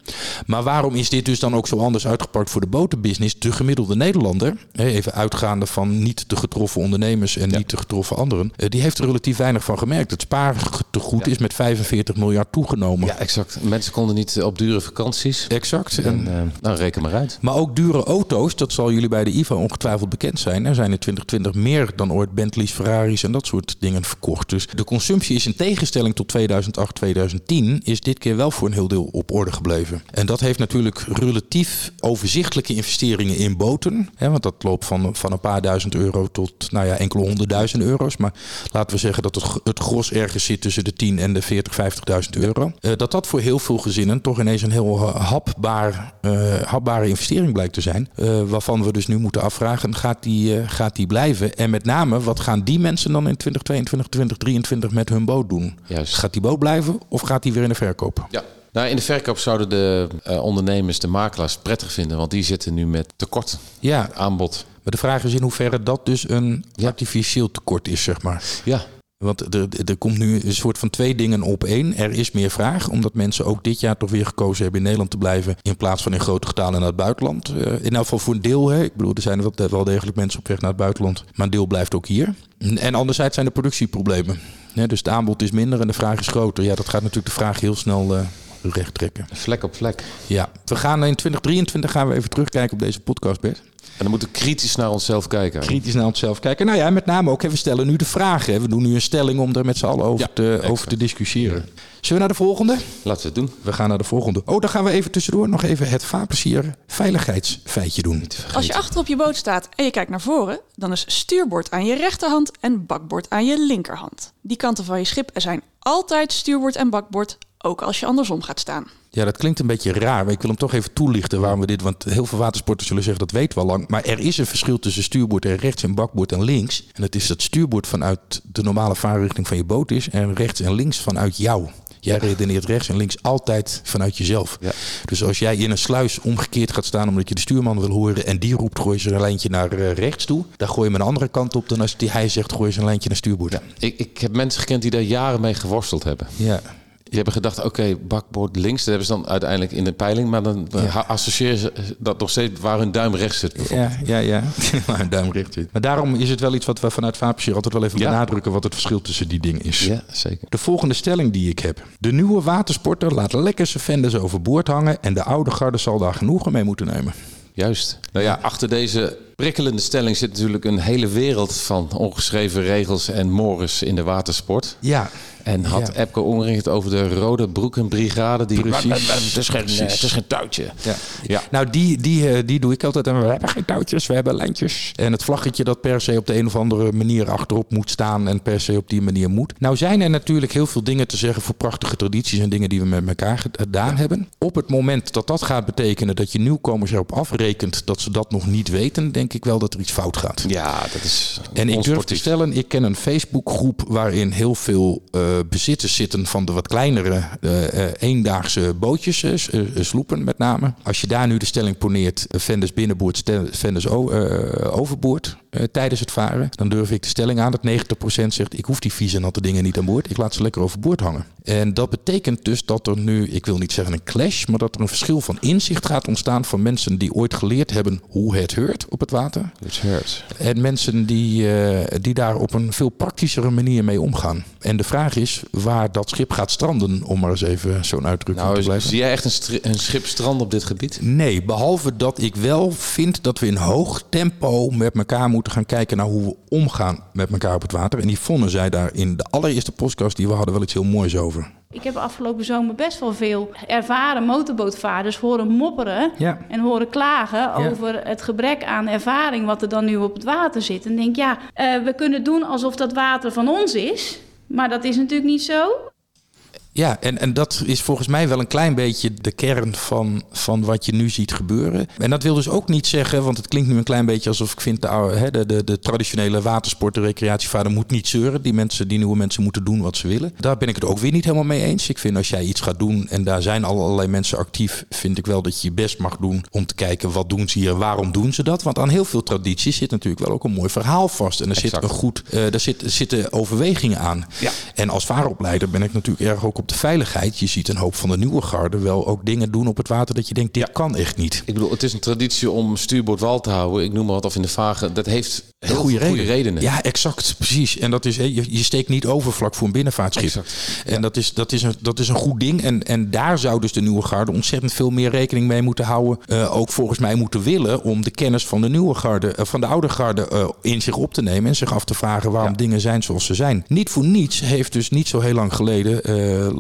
Maar waarom is dit dus dan ook zo anders uitgepakt voor de botenbusiness? De gemiddelde Nederlander, even uitgaande van niet de getroffen ondernemers en niet de getroffen anderen, eh, die heeft er relatief weinig van gemerkt. Het spaartegoed ja. is met 45 miljard toegenomen. Ja, exact. Mensen konden niet op dure vakanties. Exact. En, en uh, nou, reken maar uit. Maar ook dure auto's, dat zal jullie bij de IVA ongetwijfeld bekend zijn. Er zijn in 2020 meer dan ooit Bentleys, Ferraris en dat soort dingen verkocht. Dus de consumptie is in tegenstelling tot 2008, 2010, is dit keer wel voor een heel deel op orde gebleven. En dat heeft natuurlijk relatief overzichtelijke investeringen in boten. Hè, want dat loopt van, van een paar duizend euro tot nou ja, enkele honderdduizend euro's. Maar laten we zeggen dat het, het gros ergens zit tussen de 10 en de 40, 50.000 euro. Uh, dat dat voor heel veel gezinnen toch ineens een heel hapbaar, uh, hapbare investering blijkt te zijn. Uh, waarvan we dus nu moeten afvragen, gaat die, gaat die blijven? En met name, wat gaan die mensen dan in 2022, 2023 met hun boot doen? Juist. Gaat die boot blijven of gaat die weer in de verkoop? Ja. Nou, in de verkoop zouden de ondernemers, de makelaars, prettig vinden, want die zitten nu met tekort ja. aanbod. Maar de vraag is in hoeverre dat dus een artificieel tekort is, zeg maar. Ja, Want er, er komt nu een soort van twee dingen op één. Er is meer vraag, omdat mensen ook dit jaar toch weer gekozen hebben in Nederland te blijven. In plaats van in grote getalen naar het buitenland. Uh, in elk geval voor een deel. Hè. Ik bedoel, er zijn wel, wel degelijk mensen op weg naar het buitenland. Maar een deel blijft ook hier. En anderzijds zijn er productieproblemen. dus het aanbod is minder en de vraag is groter. Ja, dat gaat natuurlijk de vraag heel snel uh, recht trekken. Vlek op vlek. Ja, we gaan in 2023 gaan we even terugkijken op deze podcast, Bert. En dan moeten we kritisch naar onszelf kijken. Kritisch naar onszelf kijken. Nou ja, met name ook, we stellen nu de vragen. We doen nu een stelling om er met z'n allen over, te, over te discussiëren. Zullen we naar de volgende? Laten we het doen. We gaan naar de volgende. Oh, dan gaan we even tussendoor nog even het vaarplezier veiligheidsfeitje doen. Als je achter op je boot staat en je kijkt naar voren, dan is stuurbord aan je rechterhand en bakbord aan je linkerhand. Die kanten van je schip zijn altijd stuurbord en bakbord, ook als je andersom gaat staan. Ja, dat klinkt een beetje raar, maar ik wil hem toch even toelichten waarom we dit. Want heel veel watersporters zullen zeggen dat weten we al lang. Maar er is een verschil tussen stuurboord en rechts en bakboord en links. En dat is dat stuurboord vanuit de normale vaarrichting van je boot is en rechts en links vanuit jou. Jij redeneert rechts en links altijd vanuit jezelf. Ja. Dus als jij in een sluis omgekeerd gaat staan omdat je de stuurman wil horen en die roept gooi ze een lijntje naar eh, rechts toe, dan gooi je hem een andere kant op dan als die, hij zegt gooi ze een lijntje naar stuurboord. Ja. Ik, ik heb mensen gekend die daar jaren mee geworsteld hebben. Ja. Die hebben gedacht, oké, bakboord links. Dat hebben ze dan uiteindelijk in de peiling. Maar dan ja. associëren ze dat nog steeds waar hun duim rechts zit. Ja, ja, ja. waar hun duim rechts zit. Maar daarom is het wel iets wat we vanuit Vaapsier altijd wel even benadrukken... wat het verschil tussen die dingen is. Ja, zeker. De volgende stelling die ik heb. De nieuwe watersporter laat lekker zijn venders overboord hangen... en de oude garde zal daar genoegen mee moeten nemen. Juist. Nou ja, achter deze prikkelende stelling zit natuurlijk een hele wereld van ongeschreven regels en mores in de watersport. Ja. En had ja. Epke het over de rode broekenbrigade. Die Precies. Het is geen, het is geen touwtje. Ja. ja. Nou, die, die, eh, die doe ik altijd. En we hebben geen touwtjes, we hebben lijntjes. En het vlaggetje dat per se op de een of andere manier achterop moet staan. En per se op die manier moet. Nou zijn er natuurlijk heel veel dingen te zeggen voor prachtige tradities en dingen die we met elkaar gedaan hebben. Op het moment dat dat gaat betekenen dat je nieuwkomers erop afrekent dat ze dat nog niet weten, denk ik wel dat er iets fout gaat. Ja, dat is. En ik durf te stellen, ik ken een Facebookgroep waarin heel veel uh, bezitters zitten van de wat kleinere uh, eendaagse bootjes, sloepen met name. Als je daar nu de stelling poneert, vendors binnenboord, vendors overboord tijdens het varen, dan durf ik de stelling aan dat 90% zegt ik hoef die vieze en natte dingen niet aan boord. Ik laat ze lekker overboord hangen. En dat betekent dus dat er nu, ik wil niet zeggen een clash, maar dat er een verschil van inzicht gaat ontstaan van mensen die ooit geleerd hebben hoe het heurt op het water. Het heurt. En mensen die, uh, die daar op een veel praktischere manier mee omgaan. En de vraag is waar dat schip gaat stranden, om maar eens even zo'n uitdrukking nou, te blijven. Zie jij echt een, een schip stranden op dit gebied? Nee, behalve dat ik wel vind dat we in hoog tempo met elkaar moeten gaan kijken naar hoe we omgaan met elkaar op het water. En die vonden zij daar in de allereerste podcast die we hadden wel iets heel moois over. Ik heb afgelopen zomer best wel veel ervaren motorbootvaarders horen mopperen ja. en horen klagen over het gebrek aan ervaring wat er dan nu op het water zit. En denk ja, uh, we kunnen doen alsof dat water van ons is, maar dat is natuurlijk niet zo. Ja, en, en dat is volgens mij wel een klein beetje de kern van, van wat je nu ziet gebeuren. En dat wil dus ook niet zeggen, want het klinkt nu een klein beetje alsof ik vind de, de, de, de traditionele watersport, de recreatievader moet niet zeuren. Die, mensen, die nieuwe mensen moeten doen wat ze willen. Daar ben ik het ook weer niet helemaal mee eens. Ik vind als jij iets gaat doen en daar zijn al allerlei mensen actief, vind ik wel dat je je best mag doen om te kijken wat doen ze hier, waarom doen ze dat. Want aan heel veel tradities zit natuurlijk wel ook een mooi verhaal vast. En er zit een goed, uh, er zit, zitten overwegingen aan. Ja. En als vaaropleider ben ik natuurlijk erg ook op de veiligheid. Je ziet een hoop van de nieuwe garde wel ook dingen doen op het water dat je denkt, dit kan echt niet. Ik bedoel, het is een traditie om stuurboord wal te houden. Ik noem maar wat of in de vage. Dat heeft heel goede, reden. goede redenen. Ja, exact, precies. En dat is, je, je steekt niet over vlak voor een binnenvaartschip. Exact. En dat, is, dat, is een, dat is een goed ding. En, en daar zou dus de nieuwe garde ontzettend veel meer rekening mee moeten houden. Uh, ook volgens mij moeten willen om de kennis van de nieuwe garde, uh, van de oude garde uh, in zich op te nemen. En zich af te vragen waarom ja. dingen zijn zoals ze zijn. Niet voor niets heeft dus niet zo heel lang geleden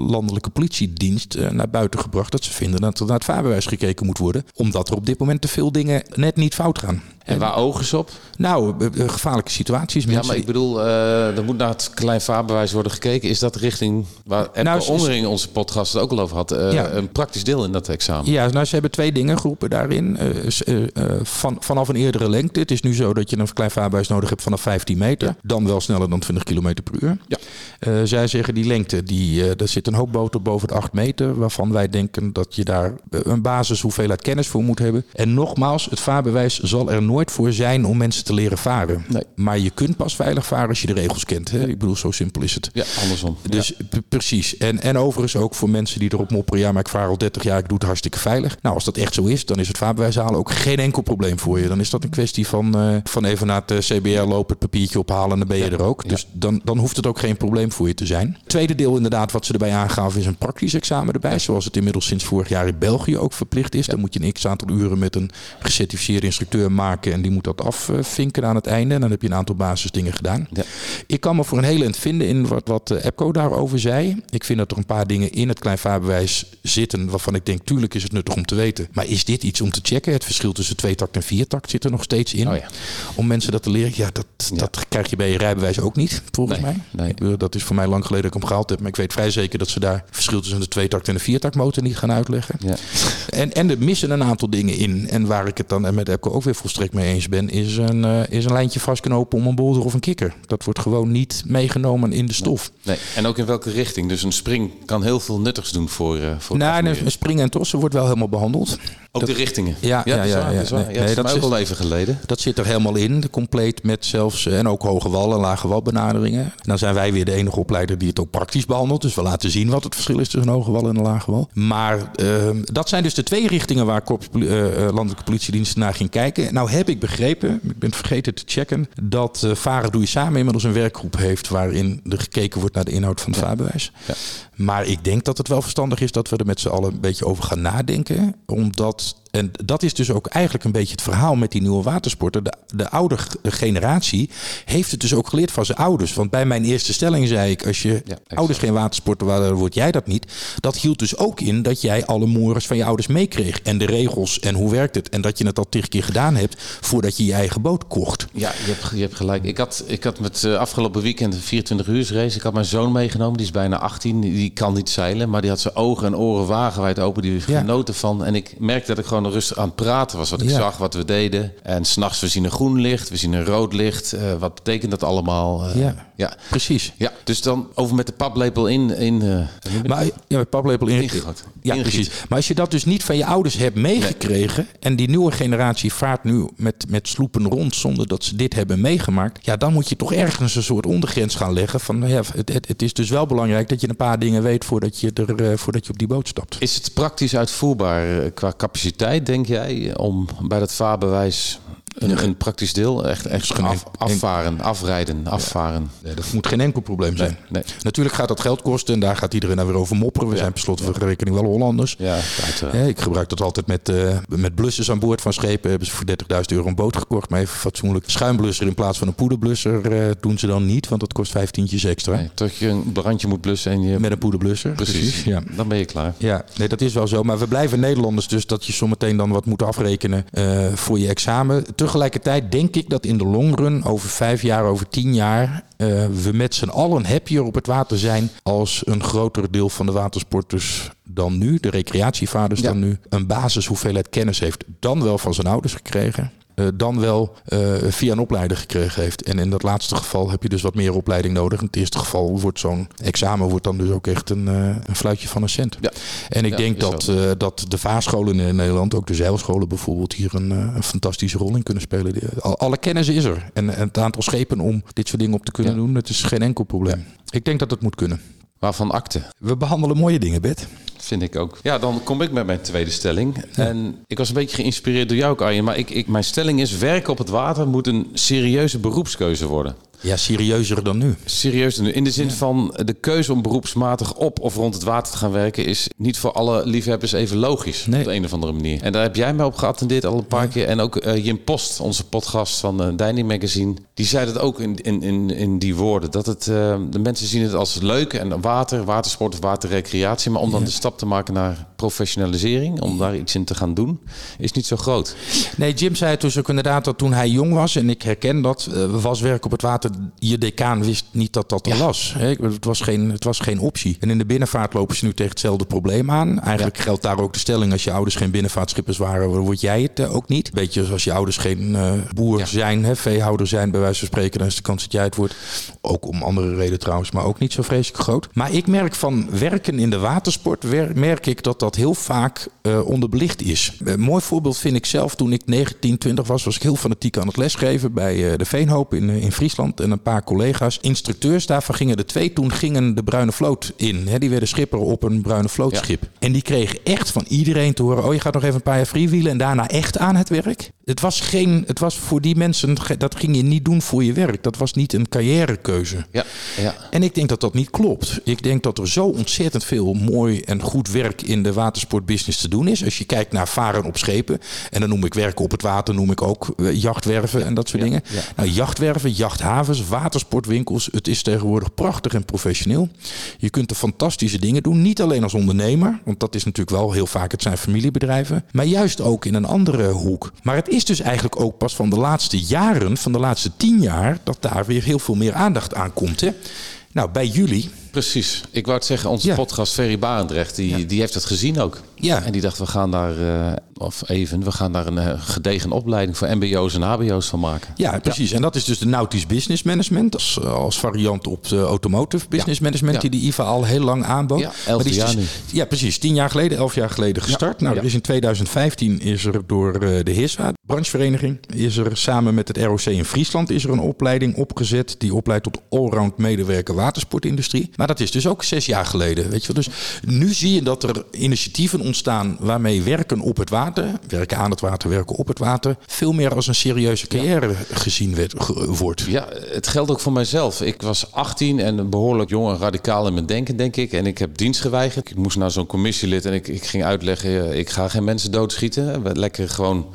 landelijke politiedienst uh, naar buiten gebracht dat ze vinden dat er naar het vaarbewijs gekeken moet worden. Omdat er op dit moment te veel dingen net niet fout gaan. En waar ogen ze op? Nou, gevaarlijke situaties. Ja, maar ik bedoel, uh, er moet naar het klein vaarbewijs worden gekeken. Is dat richting waar Epke nou, Ondering, onze podcast, het ook al over had, uh, ja. een praktisch deel in dat examen? Ja, nou, ze hebben twee dingen groepen daarin. Uh, van, vanaf een eerdere lengte. Het is nu zo dat je een klein vaarbewijs nodig hebt vanaf 15 meter. Ja. Dan wel sneller dan 20 km per uur. Ja. Zij zeggen die lengte, die, er zit een hoop boter boven de 8 meter, waarvan wij denken dat je daar een basis hoeveelheid kennis voor moet hebben. En nogmaals, het vaarbewijs zal er nooit voor zijn om mensen te leren varen. Nee. Maar je kunt pas veilig varen als je de regels kent. Hè? Ik bedoel, zo simpel is het. Ja, andersom. Dus precies. En, en overigens ook voor mensen die erop mopperen, ja, maar ik vaar al 30 jaar, ik doe het hartstikke veilig. Nou, als dat echt zo is, dan is het vaarbewijs halen ook geen enkel probleem voor je. Dan is dat een kwestie van, uh, van even naar het CBR lopen, het papiertje ophalen en dan ben je er ook. Dus dan, dan hoeft het ook geen probleem voor je te zijn. Tweede deel inderdaad, wat ze erbij aangaven, is een praktisch examen erbij. Zoals het inmiddels sinds vorig jaar in België ook verplicht is. Dan moet je een x-aantal uren met een gecertificeerde instructeur maken. En die moet dat afvinken aan het einde. En dan heb je een aantal basisdingen gedaan. Ja. Ik kan me voor een hele eind vinden in wat, wat EPCO daarover zei. Ik vind dat er een paar dingen in het kleinvaarbewijs zitten waarvan ik denk, tuurlijk is het nuttig om te weten. Maar is dit iets om te checken? Het verschil tussen tweetakt en viertakt zit er nog steeds in. Oh ja. Om mensen dat te leren. Ja, dat, dat krijg je bij je rijbewijs ook niet, volgens mij. Nee. Dat is voor mij lang geleden dat ik hem gehaald heb. Maar ik weet vrij zeker dat ze daar verschil tussen de tweetakt en de viertaktmotor niet gaan uitleggen. Ja. En, en er missen een aantal dingen in. En waar ik het dan met Epco ook weer volstrekt mee eens ben, is een, uh, is een lijntje vastknopen om een bolder of een kikker. Dat wordt gewoon niet meegenomen in de stof. Nee. En ook in welke richting? Dus een spring kan heel veel nuttigs doen voor. Uh, voor nou, een spring en tossen wordt wel helemaal behandeld. Ook de richtingen. Ja, ja, ja, ja, Nee, dat, is ook al even geleden. Dat zit er helemaal in, compleet met zelfs en ook hoge wal en lage walbenaderingen. dan zijn wij weer de enige opleider die het ook praktisch behandelt. Dus we laten zien wat het verschil is tussen een hoge wal en een lage wal. Maar uh, dat zijn dus de twee richtingen waar Korps Landelijke Politiedienst naar ging kijken. Nou heb ik begrepen, ik ben vergeten te checken, dat uh, Varen Doe je Samen inmiddels een werkgroep heeft waarin er gekeken wordt naar de inhoud van het vaarbewijs. Ja. Maar ik denk dat het wel verstandig is dat we er met z'n allen een beetje over gaan nadenken. Omdat en dat is dus ook eigenlijk een beetje het verhaal met die nieuwe watersporten. De, de oude generatie heeft het dus ook geleerd van zijn ouders. Want bij mijn eerste stelling zei ik, als je ouders geen watersporten waren, word jij dat niet. Dat hield dus ook in dat jij alle mores van je ouders meekreeg. En de regels en hoe werkt het. En dat je het al tig keer gedaan hebt voordat je je eigen boot kocht. Ja, je hebt, je hebt gelijk. Ik had, ik had met uh, afgelopen weekend een 24 uur race. Ik had mijn zoon meegenomen, die is bijna 18. Die kan niet zeilen, maar die had zijn ogen en oren wagenwijd open. Die genoten van. En ik merkte dat ik gewoon rustig aan het praten was. Wat ik zag, wat we deden. En s'nachts, we zien een groen licht, we zien een rood licht. Uh, wat betekent dat allemaal? Uh, ja. ja, precies. Ja, dus dan over met de paplepel in... in uh, maar, ja, met paplepel in. Ja, precies. Maar als je dat dus niet van je ouders hebt meegekregen... en die nieuwe generatie vaart nu met, met sloepen rond... zonder dat ze dit hebben meegemaakt... ja, dan moet je toch ergens een soort ondergrens gaan leggen... van ja, het, het, het is dus wel belangrijk dat je een paar dingen weet... voordat je, er, voordat je op die boot stapt. Is het praktisch uitvoerbaar qua capaciteit, denk jij, om bij dat vaarbewijs een, een, praktisch deel. Echt, echt af, afvaren, afrijden, afvaren. Nee, dat moet geen enkel probleem zijn. Nee, Natuurlijk gaat dat geld kosten en daar gaat iedereen nou weer over mopperen. We zijn per slot van rekening wel Hollanders. Ja, ik gebruik dat altijd met, uh, met blussers aan boord van schepen. Hebben ze voor 30.000 euro een boot gekocht. Maar even fatsoenlijk schuimblusser in plaats van een poederblusser uh, doen ze dan niet. Want dat kost vijftientjes extra. Nee, tot je een brandje moet blussen en je... Met een poederblusser. Precies, precies ja. dan ben je klaar. Ja, nee, dat is wel zo. Maar we blijven Nederlanders dus dat je zometeen dan wat moet afrekenen uh, voor je examen tegelijkertijd denk ik dat in de long run, over vijf jaar, over tien jaar, uh, we met z'n allen happier op het water zijn als een groter deel van de watersporters dan nu, de recreatievaarders dan nu, een basis hoeveelheid kennis heeft, dan wel van zijn ouders gekregen. Uh, dan wel uh, via een opleider gekregen heeft. En in dat laatste geval heb je dus wat meer opleiding nodig. In het eerste geval wordt zo'n examen wordt dan dus ook echt een, uh, een fluitje van een cent. Ja. En ik ja, denk dat, dat de vaarscholen in Nederland, ook de zeilscholen bijvoorbeeld, hier een, een fantastische rol in kunnen spelen. alle kennis is er. En, en, het aantal schepen om dit soort dingen op te kunnen doen, het is geen enkel probleem. Ik denk dat het moet kunnen. Waarvan akte? We behandelen mooie dingen, Bert. Vind ik ook. Ja, dan kom ik met mijn tweede stelling. En ik was een beetje geïnspireerd door jou ook, Arjen. Maar ik, ik, mijn stelling is: werken op het water moet een serieuze beroepskeuze worden. Ja, serieuzer dan nu. Serieuzer nu. In de zin van de keuze om beroepsmatig op of rond het water te gaan werken... is niet voor alle liefhebbers even logisch nee. op de een of andere manier. En daar heb jij mij op geattendeerd al een paar keer. En ook uh, Jim Post, onze podcast van uh, Dining Magazine... die zei het ook in, in, in, in die woorden. Dat het, uh, de mensen zien het als leuk en water, watersport of waterrecreatie... maar om dan de stap te maken naar professionalisering... om daar iets in te gaan doen, is niet zo groot. Nee, Jim zei dus ook inderdaad dat toen hij jong was... en ik herken dat, was werk op het water je decaan wist niet dat dat er was. Het was, geen, het was geen optie. En in de binnenvaart lopen ze nu tegen hetzelfde probleem aan. Eigenlijk geldt daar ook de stelling: als je ouders geen binnenvaartschippers waren, word jij het ook niet. Beetje zoals je ouders geen boer zijn, hè, veehouder zijn, bij wijze van spreken, dan is de kans dat jij het wordt. Ook om andere redenen trouwens, maar ook niet zo vreselijk groot. Maar ik merk van werken in de watersport, merk ik dat dat heel vaak uh, onderbelicht is. Een mooi voorbeeld vind ik zelf toen ik 19, 20 was, was ik heel fanatiek aan het lesgeven bij uh, de Veenhoop in, in Friesland. En een paar collega's, instructeurs daarvan gingen er twee. Toen gingen de Bruine Vloot in. Hè, die werden schipper op een Bruine Vlootschip. En die kregen echt van iedereen te horen: oh, je gaat nog even een paar jaar freewielen en daarna echt aan het werk. Het was, geen, het was voor die mensen, dat ging je niet doen voor je werk. Dat was niet een carrièrekeuze. Ja, ja. En ik denk dat dat niet klopt. Ik denk dat er zo ontzettend veel mooi en goed werk in de watersportbusiness te doen is. Als je kijkt naar varen op schepen, en dan noem ik werken op het water, noem ik ook eh, jachtwerven en dat soort dingen. Nou, jachtwerven, watersportwinkels, het is tegenwoordig prachtig en professioneel. Je kunt er fantastische dingen doen, niet alleen als ondernemer, want dat is natuurlijk wel heel vaak, het zijn familiebedrijven, maar juist ook in een andere hoek. Maar het is dus eigenlijk ook pas van de laatste jaren, van de laatste tien jaar, dat daar weer heel veel meer aandacht aan komt. Hè? Nou, bij jullie Precies. Ik wou het zeggen, onze podcast Ferry Barendrecht, die, die heeft het gezien ook. Ja. En die dacht, we gaan daar, uh, of even, we gaan daar een uh, gedegen opleiding voor mbo's en hbo's van maken. Ja, precies. En dat is dus de Nautisch Business Management, als, eh, als variant op de Automotive Business Management, die de IVA al heel lang aanbood. Ja, elf jaar dus, nu. Ja, precies. Tien jaar geleden, elf jaar geleden gestart. Nou, er is in 2015 is er door de HISA, branchevereniging, is er samen met het ROC in Friesland is er een opleiding opgezet die opleidt tot allround medewerker watersportindustrie. Maar dat is dus ook zes jaar geleden. Weet je wel. Dus nu zie je dat er initiatieven ontstaan waarmee werken op het water, werken aan het water, werken op het water, veel meer als een serieuze carrière gezien werd, wordt. Ja, het geldt ook voor mijzelf. Ik was 18 en behoorlijk jong en radicaal in mijn denken, denk ik. En ik heb dienst geweigerd. Ik moest naar zo'n commissielid en ik, ik ging uitleggen: ik ga geen mensen doodschieten. Lekker gewoon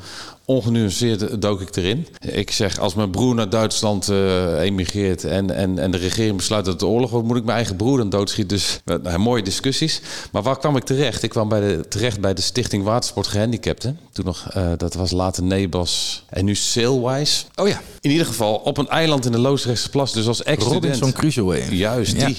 ongenuanceerd dook ik erin. Ik zeg, als mijn broer naar Duitsland uh, emigreert en, en, en de regering besluit dat het oorlog wordt, moet ik mijn eigen broer dan doodschieten. Dus nou, mooie discussies. Maar waar kwam ik terecht? Ik kwam bij de, terecht bij de Stichting Watersport Gehandicapten. Toen nog, uh, dat was later Nebas en nu Sailwise. Oh ja. In ieder geval op een eiland in de Loosdrechtse Plas, dus als ex-student. Robinson Crusoe. Juist, die.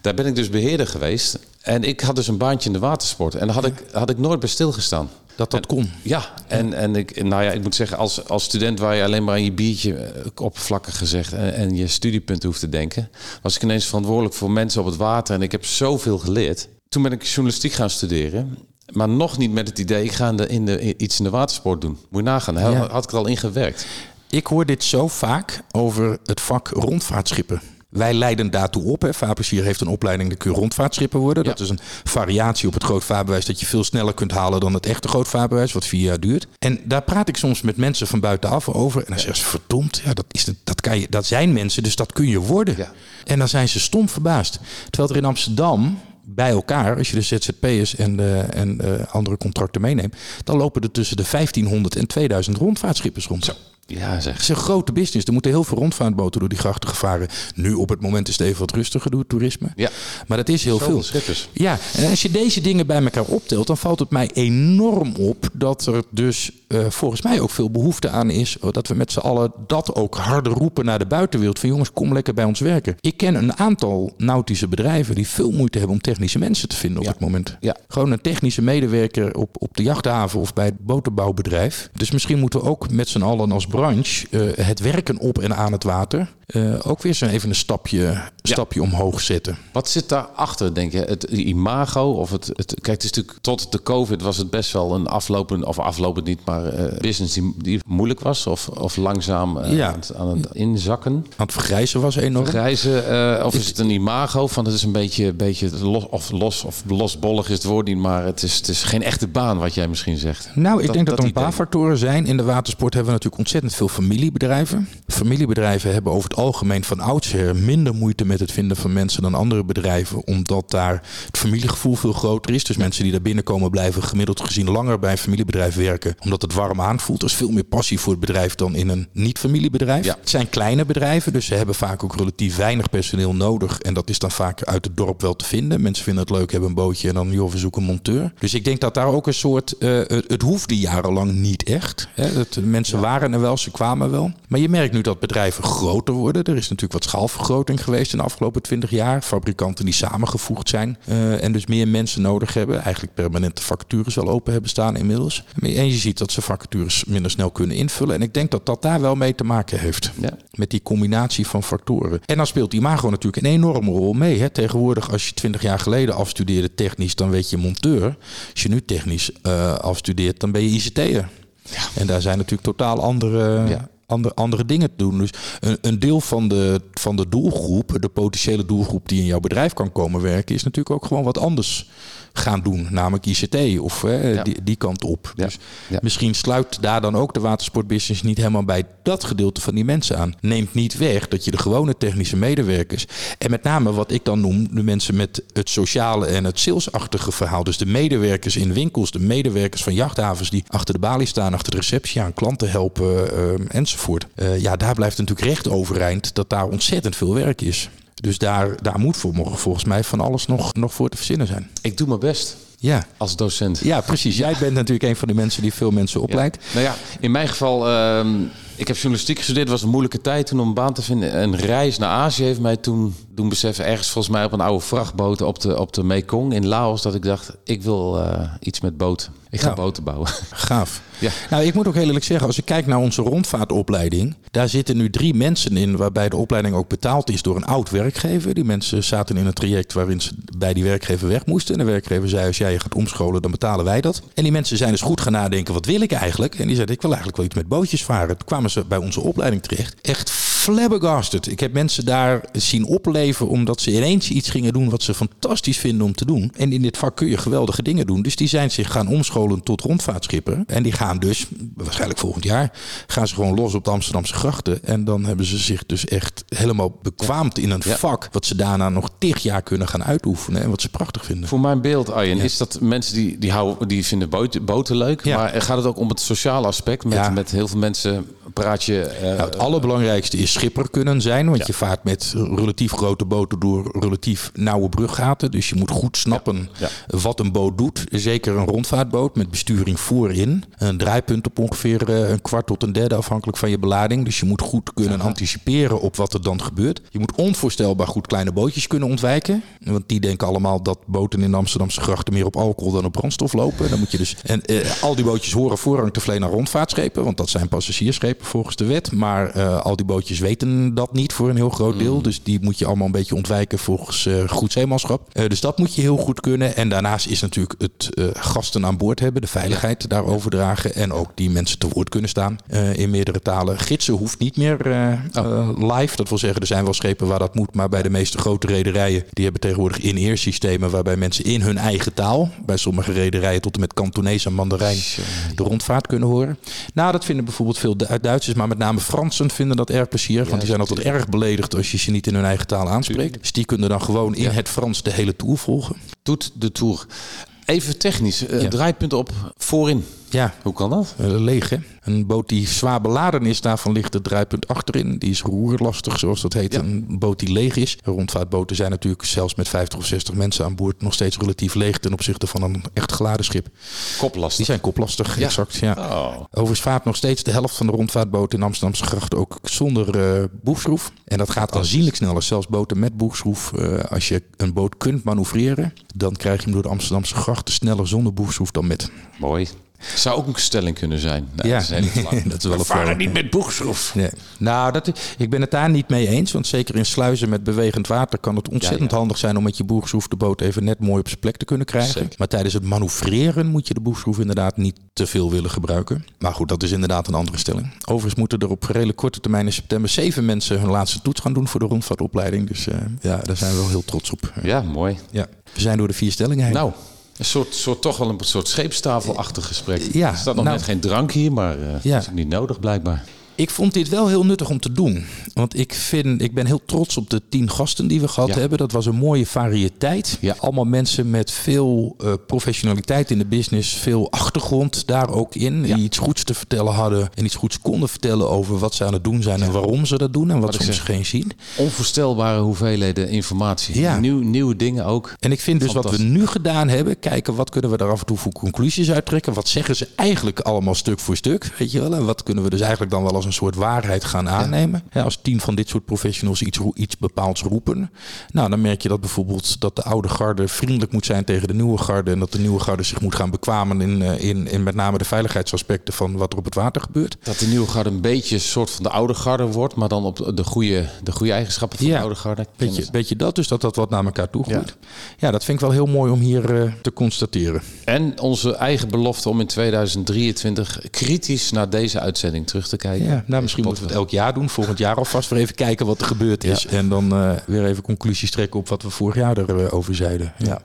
Daar ben ik dus beheerder geweest. En ik had dus een baantje in de watersport. En daar had, ik, had ik nooit bij stilgestaan. Dat dat kon. Ja, en, en ik, nou ja, ik moet zeggen, als, als student waar je alleen maar aan je biertje eh, oppervlakkig gezegd en, en je studiepunten hoeft te denken, was ik ineens verantwoordelijk voor mensen op het water en ik heb zoveel geleerd. Toen ben ik journalistiek gaan studeren. Maar nog niet met het idee, ik ga in de, in de, iets in de watersport doen. Moet je nagaan, ja. had ik er al in gewerkt. Ik hoor dit zo vaak over het vak rondvaartschippen. Wij leiden daartoe op. Hè. Vaarplezier heeft een opleiding, de kun je rondvaartschipper worden. Dat is een variatie op het grootvaarbewijs dat je veel sneller kunt halen dan het echte grootvaarbewijs, wat vier jaar duurt. En daar praat ik soms met mensen van buitenaf over. En dan zeggen ze, verdomd, ja, dat, is, dat, kan je, dat zijn mensen, dus dat kun je worden. Ja. En dan zijn ze stom verbaasd. Terwijl er in Amsterdam bij elkaar, als je de ZZP'ers en, de, en andere contracten meeneemt, dan lopen er tussen de 1500 en 2000 rondvaartschippers rond. Zo. Ja, zeg. Het is een grote business. Er moeten heel veel rondvaartboten door die grachten gevaren. Nu op het moment is het even wat rustiger door het toerisme. Ja. Maar dat is heel veel. Schippers. Ja, en als je deze dingen bij elkaar optelt, dan valt het mij enorm op dat er dus uh, volgens mij ook veel behoefte aan is. Dat we met z'n allen dat ook harder roepen naar de buitenwereld. Van jongens, kom lekker bij ons werken. Ik ken een aantal nautische bedrijven die veel moeite hebben om technische mensen te vinden op ja. het moment. Ja. Gewoon een technische medewerker op, op de jachthaven of bij het boterbouwbedrijf. Dus misschien moeten we ook met z'n allen als branche uh, het werken op en aan het water uh, ook weer zo even een stapje, stapje ja. omhoog zetten. Wat zit daarachter, denk je? Het imago of het, het... Kijk, het is natuurlijk tot de COVID was het best wel een aflopend... of aflopend niet, maar uh, business die, die, moeilijk was... of, of langzaam uh, ja. aan, het, aan, het, inzakken. Aan het vergrijzen was enorm. Vergrijzen, of is het een imago van het is een beetje, beetje los... of los of losbollig is het woord niet... maar het is, het is geen echte baan wat jij misschien zegt. Nou, ik denk dat, dat er een paar factoren zijn. In de watersport hebben we natuurlijk ontzettend veel familiebedrijven. Familiebedrijven hebben over het algemeen van oudsher minder moeite met het vinden van mensen dan andere bedrijven. Omdat daar het familiegevoel veel groter is. Dus mensen die daar binnenkomen blijven gemiddeld gezien langer bij een familiebedrijf werken. Omdat het warm aanvoelt. Er is veel meer passie voor het bedrijf dan in een niet-familiebedrijf. Ja. Het zijn kleine bedrijven, dus ze hebben vaak ook relatief weinig personeel nodig. En dat is dan vaak uit het dorp wel te vinden. Mensen vinden het leuk, hebben een bootje en dan joh, we zoeken een monteur. Dus ik denk dat daar ook een soort, uh, het, hoefde jarenlang niet echt. Hè. Mensen ja. waren er wel, ze kwamen wel. Maar je merkt nu dat bedrijven groter worden. Er is natuurlijk wat schaalvergroting geweest in de afgelopen 20 jaar. Fabrikanten die samengevoegd zijn uh, en dus meer mensen nodig hebben. Eigenlijk permanente vacatures al open hebben staan inmiddels. En je ziet dat ze vacatures minder snel kunnen invullen. En ik denk dat dat daar wel mee te maken heeft. Ja. Met die combinatie van factoren. En dan speelt imago natuurlijk een enorme rol mee. Hè. Tegenwoordig, als je 20 jaar geleden afstudeerde technisch, dan weet je monteur. Als je nu technisch uh, afstudeert, dan ben je ICT'er. Ja. En daar zijn natuurlijk totaal andere, ja. Andere, andere dingen te doen. Dus een, een, deel van de, van de doelgroep, de potentiële doelgroep die in jouw bedrijf kan komen werken, is natuurlijk ook gewoon wat anders gaan doen, namelijk ICT of die, die kant op. Dus misschien sluit daar dan ook de watersportbusiness niet helemaal bij dat gedeelte van die mensen aan. Neemt niet weg dat je de gewone technische medewerkers en met name wat ik dan noem de mensen met het sociale en het salesachtige verhaal, dus de medewerkers in winkels, de medewerkers van jachthavens die achter de balie staan, achter de receptie aan klanten helpen uh, enzovoort. Uh, ja, daar blijft natuurlijk recht overeind dat daar ontzettend veel werk is. Dus daar, daar moet voor, volgens mij van alles nog, nog voor te verzinnen zijn. Ik doe mijn best. Ja. Als docent. Ja, precies. Jij bent natuurlijk een van die mensen die veel mensen opleidt. Ja. Nou ja, in mijn geval, uh, ik heb journalistiek gestudeerd. Het was een moeilijke tijd toen om een baan te vinden. Een reis naar Azië heeft mij toen doen beseffen, ergens volgens mij op een oude vrachtboot op de, op de Mekong in Laos, dat ik dacht, ik wil uh, iets met boten. Ik ga nou, boten bouwen. Gaaf. Ja. Nou, ik moet ook heel eerlijk zeggen, als ik kijk naar onze rondvaartopleiding, daar zitten nu drie mensen in waarbij de opleiding ook betaald is door een oud werkgever. Die mensen zaten in een traject waarin ze bij die werkgever weg moesten. En de werkgever zei, als jij je gaat omscholen, dan betalen wij dat. En die mensen zijn dus goed gaan nadenken, wat wil ik eigenlijk? En die zeiden, ik wil eigenlijk wel iets met bootjes varen. Toen kwamen ze bij onze opleiding terecht. Echt flabbergasted. Ik heb mensen daar zien opleven omdat ze ineens iets gingen doen wat ze fantastisch vinden om te doen. En in dit vak kun je geweldige dingen doen. Dus die zijn zich gaan omscholen tot rondvaartschipper. En die gaan dus, waarschijnlijk volgend jaar, gaan ze gewoon los op de Amsterdamse grachten. En dan hebben ze zich dus echt helemaal bekwaamd in een vak. Wat ze daarna nog tig jaar kunnen gaan uitoefenen. En wat ze prachtig vinden. Voor mijn beeld, Arjen, is dat mensen die, die, houden, die vinden boten, boten leuk. Maar gaat het ook om het sociale aspect? Met, met heel veel mensen praat je... Uh, nou, het allerbelangrijkste is schipper kunnen zijn. Want je vaart met relatief grote boten door relatief nauwe bruggaten. Dus je moet goed snappen wat een boot doet. Zeker een rondvaartboot met besturing voorin. Een draaipunt op ongeveer eh, een kwart tot een derde afhankelijk van je belading. Dus je moet goed kunnen anticiperen op wat er dan gebeurt. Je moet onvoorstelbaar goed kleine bootjes kunnen ontwijken. Want die denken allemaal dat boten in de Amsterdamse grachten meer op alcohol dan op brandstof lopen. Dan moet je dus, en uh, al die bootjes horen voorrang te verlenen aan rondvaartschepen. Want dat zijn passagiersschepen volgens de wet. Maar uh, al die bootjes weten dat niet voor een heel groot deel. Mm. Dus die moet je allemaal een beetje ontwijken volgens uh, goed zeemanschap. Uh, dus dat moet je heel goed kunnen. En daarnaast is natuurlijk het gasten aan boord hebben, de veiligheid ja. daar overdragen. En ook die mensen te woord kunnen staan in meerdere talen. Gidsen hoeft niet meer oh. live. Dat wil zeggen, er zijn wel schepen waar dat moet. Maar bij de meeste grote rederijen, die hebben tegenwoordig in-ear systemen waarbij mensen in hun eigen taal, bij sommige rederijen tot en met Kantonees en Mandarijn, de rondvaart kunnen horen. Nou, dat vinden bijvoorbeeld veel Duitsers, maar met name Fransen vinden dat erg Want die zijn altijd erg beledigd als je ze niet in hun eigen taal aanspreekt. Dus die kunnen dan gewoon in het Frans de hele tour volgen. Doet de tour. Even technisch, uh, draaipunt op voorin. Ja. Hoe kan dat? Uh, leeg, hè? Een boot die zwaar beladen is, daarvan ligt het draaipunt achterin. Die is roerlastig, zoals dat heet. Een boot die leeg is. Rondvaartboten zijn natuurlijk zelfs met 50 of 60 mensen aan boord nog steeds relatief leeg ten opzichte van een echt geladen schip. Koplastig. Die zijn koplastig, exact. Ja. Oh. Overigens vaart nog steeds de helft van de rondvaartboten in Amsterdamse gracht ook zonder uh, boegschroef. En dat gaat aanzienlijk sneller. Zelfs boten met boegschroef. Uh, als je een boot kunt manoeuvreren, dan krijg je hem door de Amsterdamse grachten sneller zonder boegschroef dan met. Mooi. Zou ook een stelling kunnen zijn. Nou, ja, dat is, dat is wel een varen niet met boegschroef. Nee. Nou, dat, ik ben het daar niet mee eens. Want zeker in sluizen met bewegend water kan het ontzettend handig zijn om met je boegschroef de boot even net mooi op zijn plek te kunnen krijgen. Zeker. Maar tijdens het manoeuvreren moet je de boegschroef inderdaad niet te veel willen gebruiken. Maar goed, dat is inderdaad een andere stelling. Overigens moeten er op redelijk korte termijn in september zeven mensen hun laatste toets gaan doen voor de rondvaartopleiding. Dus uh, ja, daar zijn we wel heel trots op. Ja, mooi. Ja. We zijn door de vier stellingen heen. Nou, een soort, soort toch wel een soort scheepstafelachtig gesprek. Ja, er staat nog nou, net geen drank hier, maar uh, ja. is niet nodig blijkbaar. Ik vond dit wel heel nuttig om te doen. Want ik, vind, ik ben heel trots op de tien gasten die we gehad hebben. Dat was een mooie variëteit. Ja. Allemaal mensen met veel uh, professionaliteit in de business. Veel achtergrond daar ook in. Die iets goeds te vertellen hadden. En iets goeds konden vertellen over wat ze aan het doen zijn. En waarom ze dat doen. En wat, wat ze geen zien. Onvoorstelbare hoeveelheden informatie. Ja. Nieuw, nieuwe dingen ook. En ik vind dus wat we nu gedaan hebben. Kijken wat kunnen we daar af en toe voor conclusies uittrekken. Wat zeggen ze eigenlijk allemaal stuk voor stuk. Weet je wel. En wat kunnen we dus eigenlijk dan wel als een soort waarheid gaan aannemen. als tien van dit soort professionals iets, iets bepaalds roepen, nou, dan merk je dat bijvoorbeeld dat de oude garde vriendelijk moet zijn tegen de nieuwe garde en dat de nieuwe garde zich moet gaan bekwamen in, eh, in, in met name de veiligheidsaspecten van wat er op het water gebeurt. Dat de nieuwe garde een beetje een soort van de oude garde wordt, maar dan op de goede, de goede eigenschappen van de oude garde. Beetje, beetje dat, dus dat dat wat naar elkaar toe groeit. Ja. ja. dat vind ik wel heel mooi om hier uh, te constateren. En onze eigen belofte om in 2023 kritisch naar deze uitzending terug te kijken. Ja, nou, misschien moeten we het elk jaar doen. Volgend jaar alvast weer even kijken wat er gebeurd is. En dan uh, weer even conclusies trekken op wat we vorig jaar erover zeiden. Ja.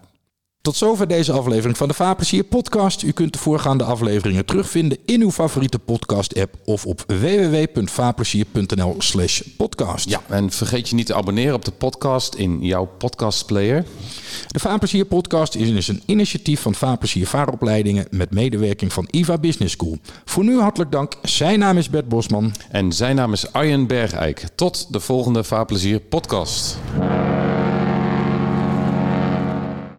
Tot zover deze aflevering van de Vaarplezier podcast. U kunt de voorgaande afleveringen terugvinden in uw favoriete podcast app of op www.vaarplezier.nl slash podcast. Ja, en vergeet je niet te abonneren op de podcast in jouw podcastplayer. De Vaarplezier podcast is een initiatief van Vaarplezier Vaaropleidingen met medewerking van IVA Business School. Voor nu hartelijk dank. Zijn naam is Bert Bosman. En zijn naam is Arjen Bergijk. Tot de volgende Vaarplezier podcast.